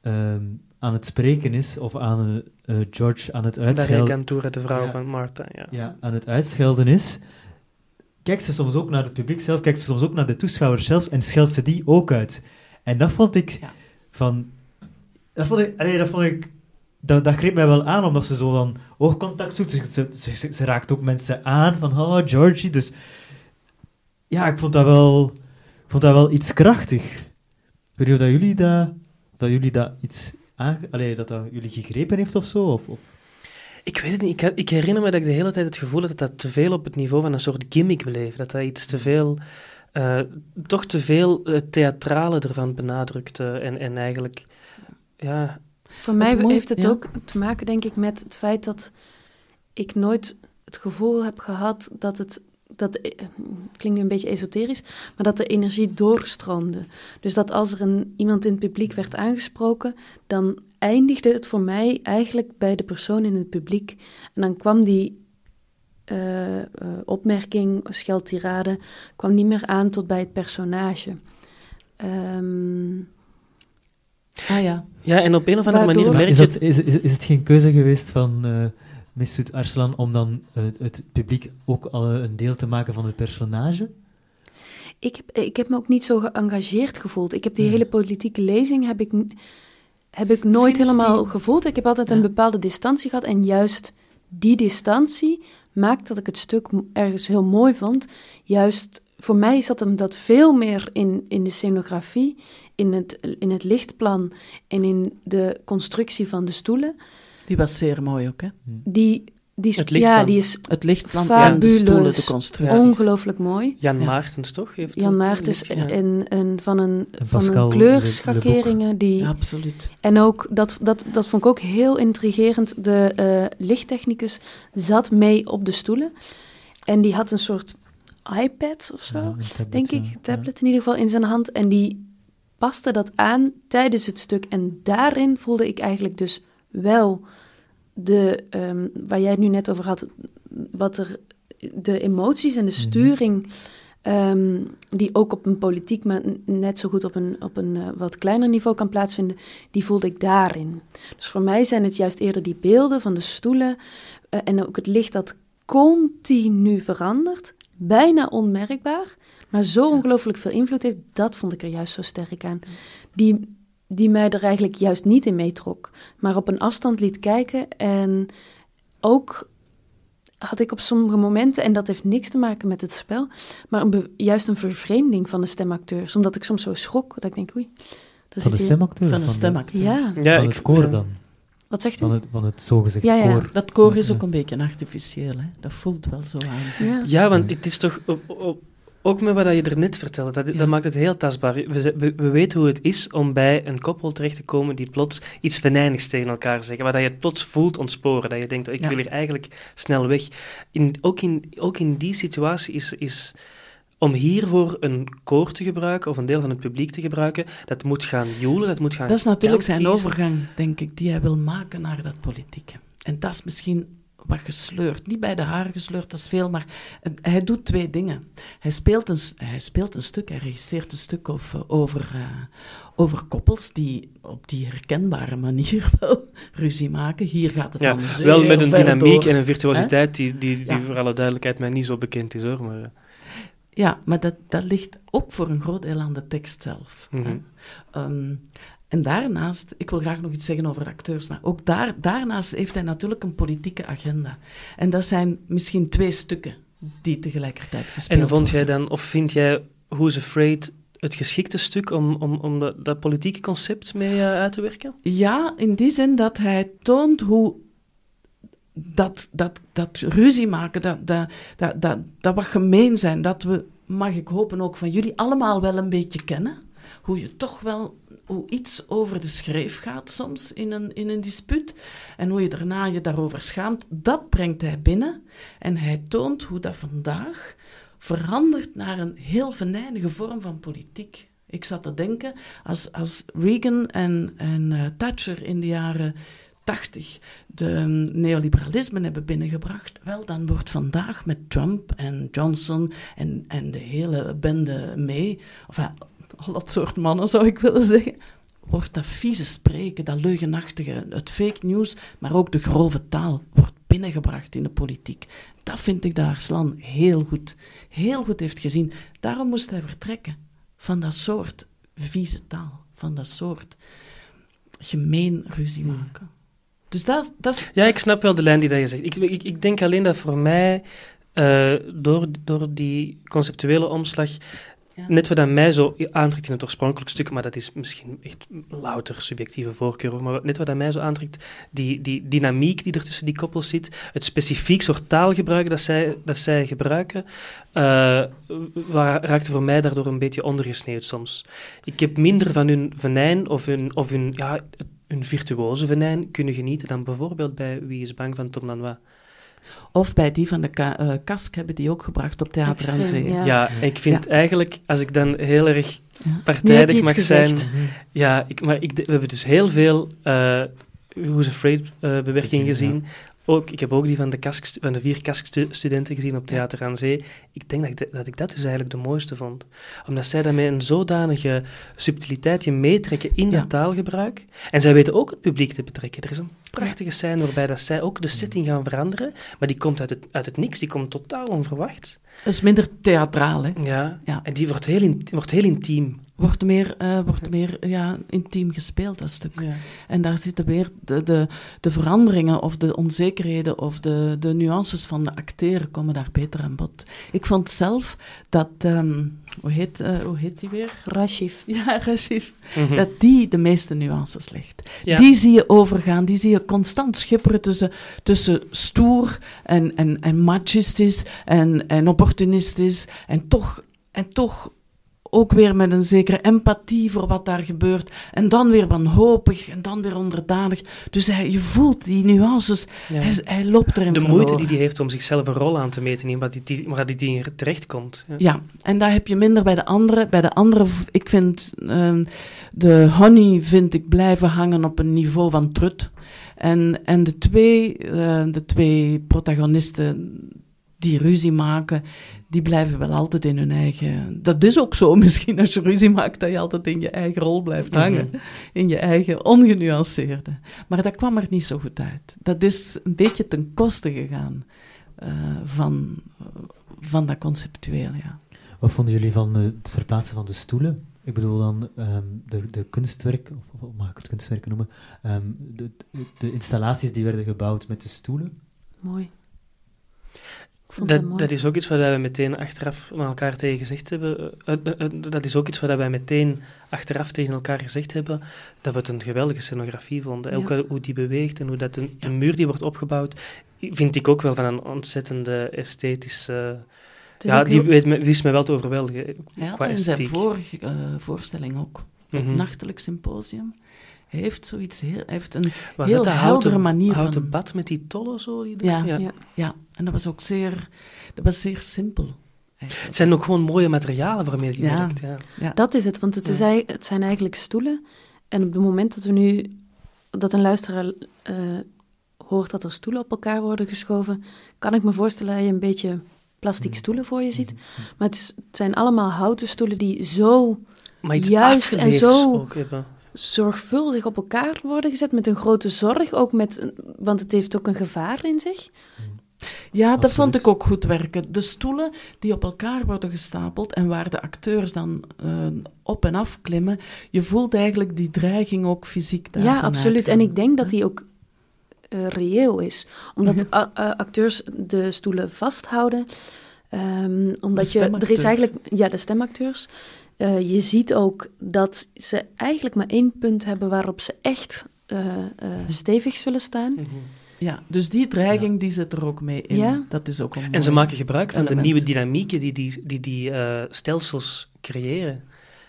ehm, aan het spreken is, of aan uh, George aan het uitschelden... Cantura, de vrouw van Martha, ja. Ja, aan het uitschelden is, kijkt ze soms ook naar het publiek zelf, kijkt ze soms ook naar de toeschouwers zelf en scheldt ze die ook uit. En dat vond ik van... Dat vond ik... Allee, dat vond ik... Dat, dat greep mij wel aan, omdat ze zo dan oogcontact zoekt. Ze, ze, ze, raakt ook mensen aan, van, oh, Georgie. Dus ja, ik vond dat wel, vond dat wel iets krachtig. Ik weet niet of dat jullie dat, dat, jullie dat iets allee, dat dat jullie gegrepen heeft of zo? Of, of? Ik weet het niet. Ik, ik, herinner me dat ik de hele tijd het gevoel had dat dat te veel op het niveau van een soort gimmick bleef. Dat dat iets te veel, uh, toch te veel het theatrale ervan benadrukte. En, en eigenlijk, ja... Voor mij heeft het ook te maken, denk ik, met het feit dat ik nooit het gevoel heb gehad dat het dat eh, klinkt nu een beetje esoterisch, maar dat de energie doorstroomde. Dus dat als er een, iemand in het publiek werd aangesproken, dan eindigde het voor mij eigenlijk bij de persoon in het publiek. En dan kwam die uh, uh, opmerking, scheldtirade, kwam niet meer aan tot bij het personage. Um, ah ja. Ja, en op een of andere manier merk je... Is, dat, is, is, is het geen keuze geweest van... Uh, Mesut Arslan om dan het, het publiek ook al een deel te maken van het personage? Ik heb, ik heb me ook niet zo geëngageerd gevoeld. Ik heb die hele politieke lezing heb ik, heb ik nooit helemaal gevoeld. Ik heb altijd een bepaalde distantie gehad. En juist die distantie maakt dat ik het stuk ergens heel mooi vond. Juist voor mij zat hem dat veel meer in, in de scenografie, in het, in het lichtplan en in de constructie van de stoelen. Die was zeer mooi ook, hè? Die, die, het ja, die is het lichtplan, ja, de stoelen, de constructie. Ongelooflijk mooi. Jan ja. Maartens, toch? Heeft Jan Maartens ja. en, en van een, van een kleurschakeringen. Die, ja, absoluut. En ook, dat, dat, dat vond ik ook heel intrigerend, de uh, lichttechnicus zat mee op de stoelen. En die had een soort iPad of zo, tablet, denk ik, tablet in ieder geval in zijn hand. En die paste dat aan tijdens het stuk. En daarin voelde ik eigenlijk dus wel de, um, waar jij het nu net over had, wat er, de emoties en de mhm. sturing, um, die ook op een politiek, maar net zo goed op een, op een uh, wat kleiner niveau kan plaatsvinden, die voelde ik daarin. Dus voor mij zijn het juist eerder die beelden van de stoelen uh, en ook het licht dat continu verandert, bijna onmerkbaar, maar zo ongelooflijk veel invloed heeft, dat vond ik er juist zo sterk aan. Die die mij er eigenlijk juist niet in meetrok, maar op een afstand liet kijken. En ook had ik op sommige momenten, en dat heeft niks te maken met het spel, maar een juist een vervreemding van de stemacteurs. Omdat ik soms zo schrok, dat ik denk, oei. Van de stemacteur? Van de stemacteur. Ja. ja van het koor dan? Wat zegt u? Van het, van het zogezegd ja, ja. koor. Dat koor is ook een beetje artificieel, hè? Dat voelt wel zo aan. Ja, ja want het is toch op, op, ook met wat je er net vertelde, dat, dat maakt het heel tastbaar. We, we, we, weten hoe het is om bij een koppel terecht te komen die plots iets venijnigs tegen elkaar zeggen, waar je het plots voelt ontsporen, dat je denkt, ik wil hier eigenlijk snel weg. In, ook, in, ook in die situatie is, is om hiervoor een koor te gebruiken, of een deel van het publiek te gebruiken, dat moet gaan joelen, dat moet gaan... Dat is natuurlijk zijn overgang, denk ik, die hij wil maken naar dat politieke. En dat is misschien gesleurd. Niet bij de haren gesleurd, dat is veel, maar hij doet twee dingen. Hij speelt een, hij speelt een stuk, hij regisseert een stuk over, over, uh, over koppels die op die herkenbare manier [laughs] wel ruzie maken. Hier gaat het ja, dan zeer Wel met een dynamiek door. en een virtuositeit die, die, die ja. voor alle duidelijkheid mij niet zo bekend is, hoor. Maar, ja, maar dat, dat ligt ook voor een groot deel aan de tekst zelf. Mm -hmm. um, en daarnaast, ik wil graag nog iets zeggen over acteurs, maar ook daar, daarnaast heeft hij natuurlijk een politieke agenda. En dat zijn misschien twee stukken die tegelijkertijd gespeeld En vond worden. jij dan, of vind jij Who's Afraid het geschikte stuk om, om, om dat, dat politieke concept mee uh, uit te werken? Ja, in die zin dat hij toont hoe dat, dat, dat ruzie maken, dat, dat, dat, dat, dat wat gemeen zijn, dat we, mag ik hopen ook van jullie, allemaal wel een beetje kennen. Hoe je toch wel hoe iets over de schreef gaat soms in een, in een dispuut en hoe je daarna je daarover schaamt, dat brengt hij binnen en hij toont hoe dat vandaag verandert naar een heel venijnige vorm van politiek. Ik zat te denken, als, als Reagan en, en uh, Thatcher in de jaren 80 de neoliberalisme hebben binnengebracht, wel, dan wordt vandaag met Trump en Johnson en, en de hele bende mee, of al dat soort mannen zou ik willen zeggen, wordt dat vieze spreken, dat leugenachtige, het fake news, maar ook de grove taal wordt binnengebracht in de politiek. Dat vind ik dat Arslan heel goed, heel goed heeft gezien. Daarom moest hij vertrekken van dat soort vieze taal, van dat soort gemeen ruzie hmm. maken. Dus dat, dat is... Ja, ik snap wel de lijn die dat je zegt. Ik, ik, ik denk alleen dat voor mij, uh, door, door die conceptuele omslag, Net wat aan mij zo aantrekt in het oorspronkelijke stuk, maar dat is misschien echt louter subjectieve voorkeur, maar net wat aan mij zo aantrekt, die, die dynamiek die er tussen die koppels zit, het specifiek soort taalgebruik dat zij, dat zij gebruiken, uh, raakte voor mij daardoor een beetje ondergesneeuwd soms. Ik heb minder van hun venijn of hun, of hun, ja, hun virtuoze venijn kunnen genieten dan bijvoorbeeld bij Wie is bang van Tom. Of bij die van de ka uh, Kask hebben die ook gebracht op Theater aan Zee. Ja. ik vind eigenlijk, als ik dan heel erg partijdig mag zijn... Ja, ik, maar ik, we hebben dus heel veel uh, Who's Afraid uh, bewerking gezien ook, ik heb ook die van de, kask, van de vier kaskstudenten gezien op Theater aan Zee. Ik denk dat ik, dat ik dat dus eigenlijk de mooiste vond. Omdat zij daarmee een zodanige subtiliteit je meetrekken in dat taalgebruik. En zij weten ook het publiek te betrekken. Er is een prachtige scène waarbij dat zij ook de setting gaan veranderen, maar die komt uit het, uit het niks, die komt totaal onverwacht. Dat is minder theatraal, hè? Ja, ja. en die wordt heel, in, wordt heel intiem wordt meer, uh, wordt meer ja, intiem gespeeld, dat stuk. Ja. En daar zitten weer de, de, de veranderingen of de onzekerheden of de, de nuances van de acteren komen daar beter aan bod. Ik vond zelf dat, um, hoe, heet, uh, hoe heet die weer? Rashif. [laughs] Ja, Rashif. Mm -hmm. Dat die de meeste nuances legt. Ja. Die zie je overgaan, die zie je constant schipperen tussen, tussen stoer en, en, en machistisch en, en opportunistisch en toch... En toch ook weer met een zekere empathie voor wat daar gebeurt. En dan weer wanhopig en dan weer onderdanig. Dus hij, je voelt die nuances. Hij, hij, loopt erin De moeite die hij heeft om zichzelf een rol aan te meten in wat die, waar die, die terechtkomt. Ja. ja, en daar heb je minder bij de andere. Bij de andere, ik vind uh, de honey vind ik blijven hangen op een niveau van trut. En, en de, twee, uh, de twee protagonisten die ruzie maken, die blijven wel altijd in hun eigen... Dat is ook zo [laughs] misschien als je ruzie maakt, dat je altijd in je eigen rol blijft hangen. Mhm. In je eigen ongenuanceerde. Maar dat kwam er niet zo goed uit. Dat is een beetje ten koste gegaan uh, van, van dat conceptueel, ja. Wat vonden jullie van uh, het verplaatsen van de stoelen? Ik bedoel dan um, de, de kunstwerken, of, of, mag ik het kunstwerken noemen, um, de, de installaties die werden gebouwd met de stoelen. Mooi. Dat, dat, is ook iets wat wij meteen achteraf naar elkaar tegen gezegd hebben. Uh, uh, dat is ook iets wat wij meteen achteraf tegen elkaar gezegd hebben, dat we het een geweldige scenografie vonden. Ook hoe die beweegt en hoe dat een, een, muur die wordt opgebouwd, vind ik ook wel van een ontzettende esthetische... Ja, die me, wist me wel te overweldigen. Ja, dat in zijn vorige uh, voorstelling ook. Het mm -hmm. Nachtelijk Symposium. Hij heeft zoiets heel, heeft een was heel heldere houten, manier houten van... bad met die tollen zo? Die ja, ja, ja. ja, en dat was ook zeer, dat was zeer simpel. Het zijn ook gewoon mooie materialen waarmee je ja. werkt. Ja. ja. Dat is het, want het, is, het zijn eigenlijk stoelen. En op het moment dat we nu, dat een luisteraar uh, hoort dat er stoelen op elkaar worden geschoven, kan ik me voorstellen dat je een beetje plastic mm. stoelen voor je ziet. Mm. Maar het, is, het zijn allemaal houten stoelen die zo juist en zo... Ook hebben zorgvuldig op elkaar worden gezet met een grote zorg, ook met, want het heeft ook een gevaar in zich. Ja, dat vond ik ook goed werken. De stoelen die op elkaar worden gestapeld en waar de acteurs dan uh, op en af klimmen, je voelt eigenlijk die dreiging ook fysiek daarvan Ja, absoluut. En ik denk dat die ook uh, reëel is. Omdat acteurs de stoelen vasthouden. Um, omdat je, er is eigenlijk, ja, de stemacteurs. Uh, je ziet ook dat ze eigenlijk maar één punt hebben waarop ze echt uh, uh, stevig zullen staan. Mm -hmm. Ja, dus die dreiging ja. die zit er ook mee in. Ja. Dat is ook een en ze maken gebruik van element. de nieuwe dynamieken die die, die, die stelsels creëren.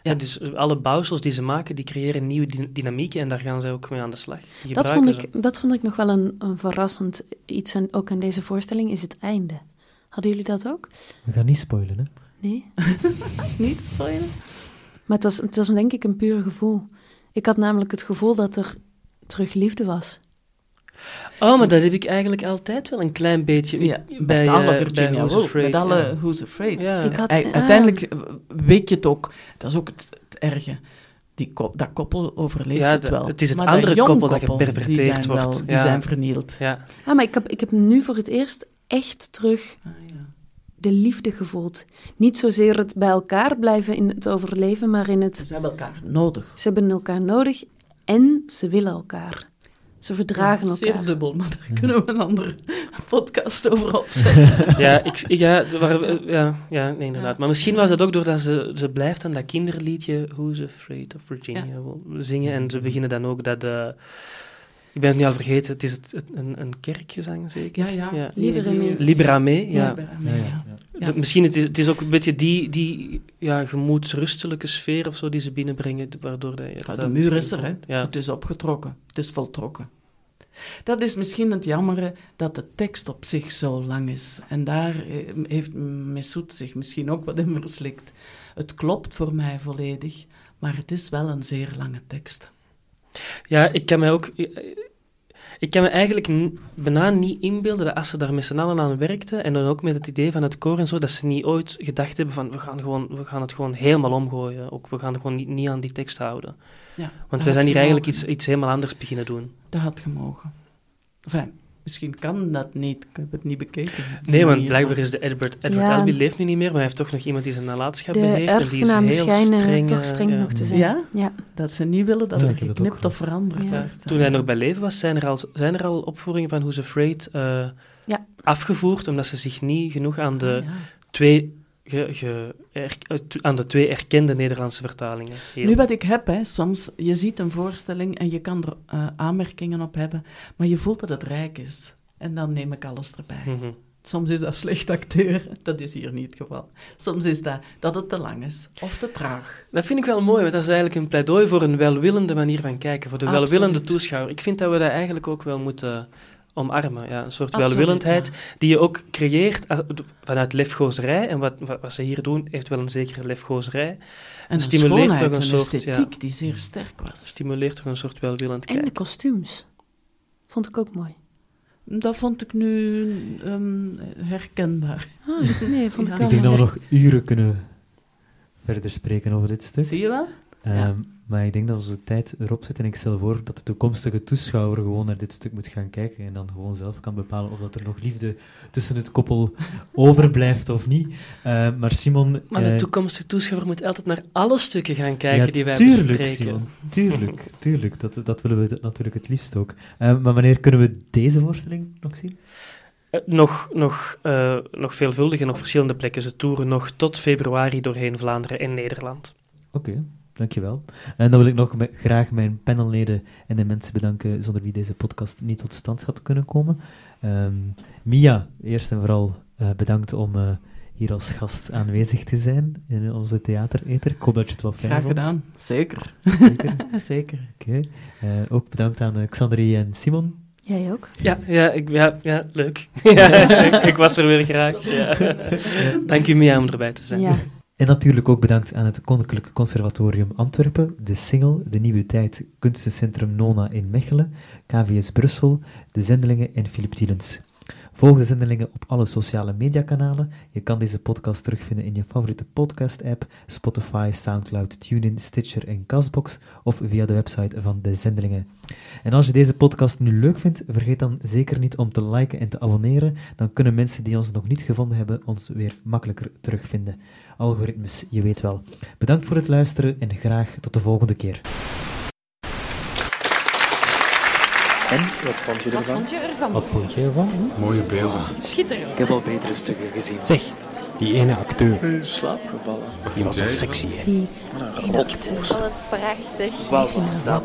Ja. dus alle bouwsels die ze maken, die creëren nieuwe dynamieken en daar gaan ze ook mee aan de slag. Dat vond, ik, dat vond ik nog wel een, een verrassend iets, en ook aan deze voorstelling, is het einde. Hadden jullie dat ook? We gaan niet spoilen, hè? Nee, [laughs] niet spoilen. Maar het was, het denk ik een puur gevoel. Ik had namelijk het gevoel dat er terug liefde was. Oh, maar dat heb ik eigenlijk altijd wel een klein beetje Ja, bij, met alle eh, Virginia bij Who's Woolf, Afraid, met alle ja. Who's Afraid. Ja. Ik had- Ei- ah. Uiteindelijk eh, weet je het ook. Dat is ook het, het erge. Die kop, dat koppel overleeft Ja, het wel. het is het maar andere jong koppel dat die geperverteerd wordt. Wel, die Ja. zijn vernield. Ja. Ah, maar ik heb, ik heb nu voor het eerst echt terug Ah, ja. De liefde gevoeld. Niet zozeer het bij elkaar blijven in het overleven, maar in het... Ze hebben elkaar nodig. Ze hebben elkaar nodig en ze willen elkaar. Ze verdragen Ja, elkaar. Zeer dubbel, maar daar kunnen we een andere podcast over opzetten. [laughs] Ja, ik, ja, eh, ja, ja nee, inderdaad. Maar misschien was dat ook doordat ze, ze blijft aan dat kinderliedje Who's Afraid of Virginia wil zingen. En ze beginnen dan ook dat... eh, ik ben het nu al vergeten, het is het, het- een, een kerkgezang zeker? Ja, ja. Ja. Libera me. Libera me, ja. Ja, Ja, ja, ja. ja. Ja. Dat- misschien het is het is ook een beetje die, die ja, gemoedsrustelijke sfeer of zo die ze binnenbrengen, waardoor dat, je Ja, de muur is er, hè. Ja. Het is opgetrokken. Het is voltrokken. Dat is misschien het jammere dat de tekst op zich zo lang is. En daar eh, heeft Messoud zich misschien ook wat in verslikt. Het klopt voor mij volledig, maar het is wel een zeer lange tekst. Ja, ik kan mij ook... Ik kan me eigenlijk bijna niet inbeelden dat als ze daar met z'n allen aan werkten, en dan ook met het idee van het koor en zo, dat ze niet ooit gedacht hebben van, we gaan, gewoon, we gaan het gewoon helemaal omgooien. Ook, we gaan gewoon niet, niet aan die tekst houden. Ja, Want we zijn hier eigenlijk iets, iets helemaal anders beginnen doen. Dat had gemogen. Enfin, misschien kan dat niet. Ik heb het niet bekeken. Nee, want blijkbaar is de Edward, Edward Ja. Albee leeft nu niet meer, maar hij heeft toch nog iemand die zijn nalatenschap De beheert. en die is heel schijnen streng, toch eh, streng ja. nog te zijn. Ja? Ja. Dat ze niet willen dat Ja, er geknipt of veranderd Ja. wordt. Toen hij nog bij leven was, zijn er al, zijn er al opvoeringen van Who's Afraid eh, Ja. afgevoerd, omdat ze zich niet genoeg aan de, Ah, ja. twee, ge, ge- er- aan de twee erkende Nederlandse vertalingen. Nu wat ik heb, hè, soms, je ziet een voorstelling en je kan er eh, aanmerkingen op hebben, maar je voelt dat het rijk is. En dan neem ik alles erbij. Mhm. Soms is dat slecht acteren, dat is hier niet het geval. Soms is dat dat het te lang is, of te traag. Dat vind ik wel mooi, want dat is eigenlijk een pleidooi voor een welwillende manier van kijken, voor de Absoluut. welwillende toeschouwer. Ik vind dat we dat eigenlijk ook wel moeten omarmen. Ja, een soort Absoluut, welwillendheid ja. die je ook creëert vanuit lefgozerij. En wat, wat, ze hier doen, heeft wel een zekere lefgozerij. En een stimuleert schoonheid, toch een een soort, esthetiek ja. die zeer sterk was. Stimuleert toch een soort welwillend En de kostuums. Vond ik ook mooi. Dat vond ik nu ehm, herkenbaar. Ah, nee, vond ik Ik denk dat we nog uren kunnen verder spreken over dit stuk. Zie je wel? Ehm, Ja. Maar ik denk dat onze tijd erop zit en ik stel voor dat de toekomstige toeschouwer gewoon naar dit stuk moet gaan kijken en dan gewoon zelf kan bepalen of dat er nog liefde tussen het koppel [laughs] overblijft of niet. Ehm, maar Simon... Maar de eh, toekomstige toeschouwer moet altijd naar alle stukken gaan kijken ja, die wij tuurlijk, bespreken. Simon, tuurlijk, [laughs] tuurlijk. Dat, dat willen we natuurlijk het liefst ook. Ehm, maar wanneer kunnen we deze voorstelling nog zien? Eh, nog, nog, eh, nog veelvuldig en op verschillende plekken. Ze toeren nog tot februari doorheen Vlaanderen en Nederland. Oké, dankjewel. En dan wil ik nog graag mijn panelleden en de mensen bedanken zonder wie deze podcast niet tot stand had kunnen komen. Ehm, Mia, eerst en vooral eh, bedankt om eh, hier als gast aanwezig te zijn in onze theatereter. Ik hoop dat je het wel fijn Graag vond. gedaan. Zeker. Zeker? [laughs] Zeker. Oké. Eh, ook bedankt aan Xandrie en Simon. Jij ook? Ja, ja, ik, ja, ja leuk. [laughs] ja, ik, ik was er weer graag. Ja. [laughs] Dank u, Mia, om erbij te zijn. Ja. En natuurlijk ook bedankt aan het Koninklijk Conservatorium Antwerpen, de Singel, de Nieuwe Tijd, Kunstencentrum Nona in Mechelen, KVS Brussel, de Zendelingen en Philip Tielens. Volg de Zendelingen op alle sociale mediakanalen. Je kan deze podcast terugvinden in je favoriete podcast-app, Spotify, Soundcloud, TuneIn, Stitcher en Castbox of via de website van de Zendelingen. En als je deze podcast nu leuk vindt, vergeet dan zeker niet om te liken en te abonneren. Dan kunnen mensen die ons nog niet gevonden hebben ons weer makkelijker terugvinden. Algoritmes, je weet wel. Bedankt voor het luisteren en graag tot de volgende keer. En, wat vond je Wat ervan? vond je ervan? Wat vond je ervan? Mooie beelden. Schitterend. Ik heb al betere stukken gezien. Zeg, die ene acteur, In slaap gevallen. die was zo sexy, hè? Die Wat een rotvoer. Wat prachtig. Wat was dat?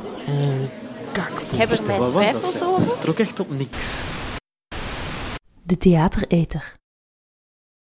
Kakvoer. er Wat was dat? twijfels zeg? over. Trok echt op niks. De theatereter.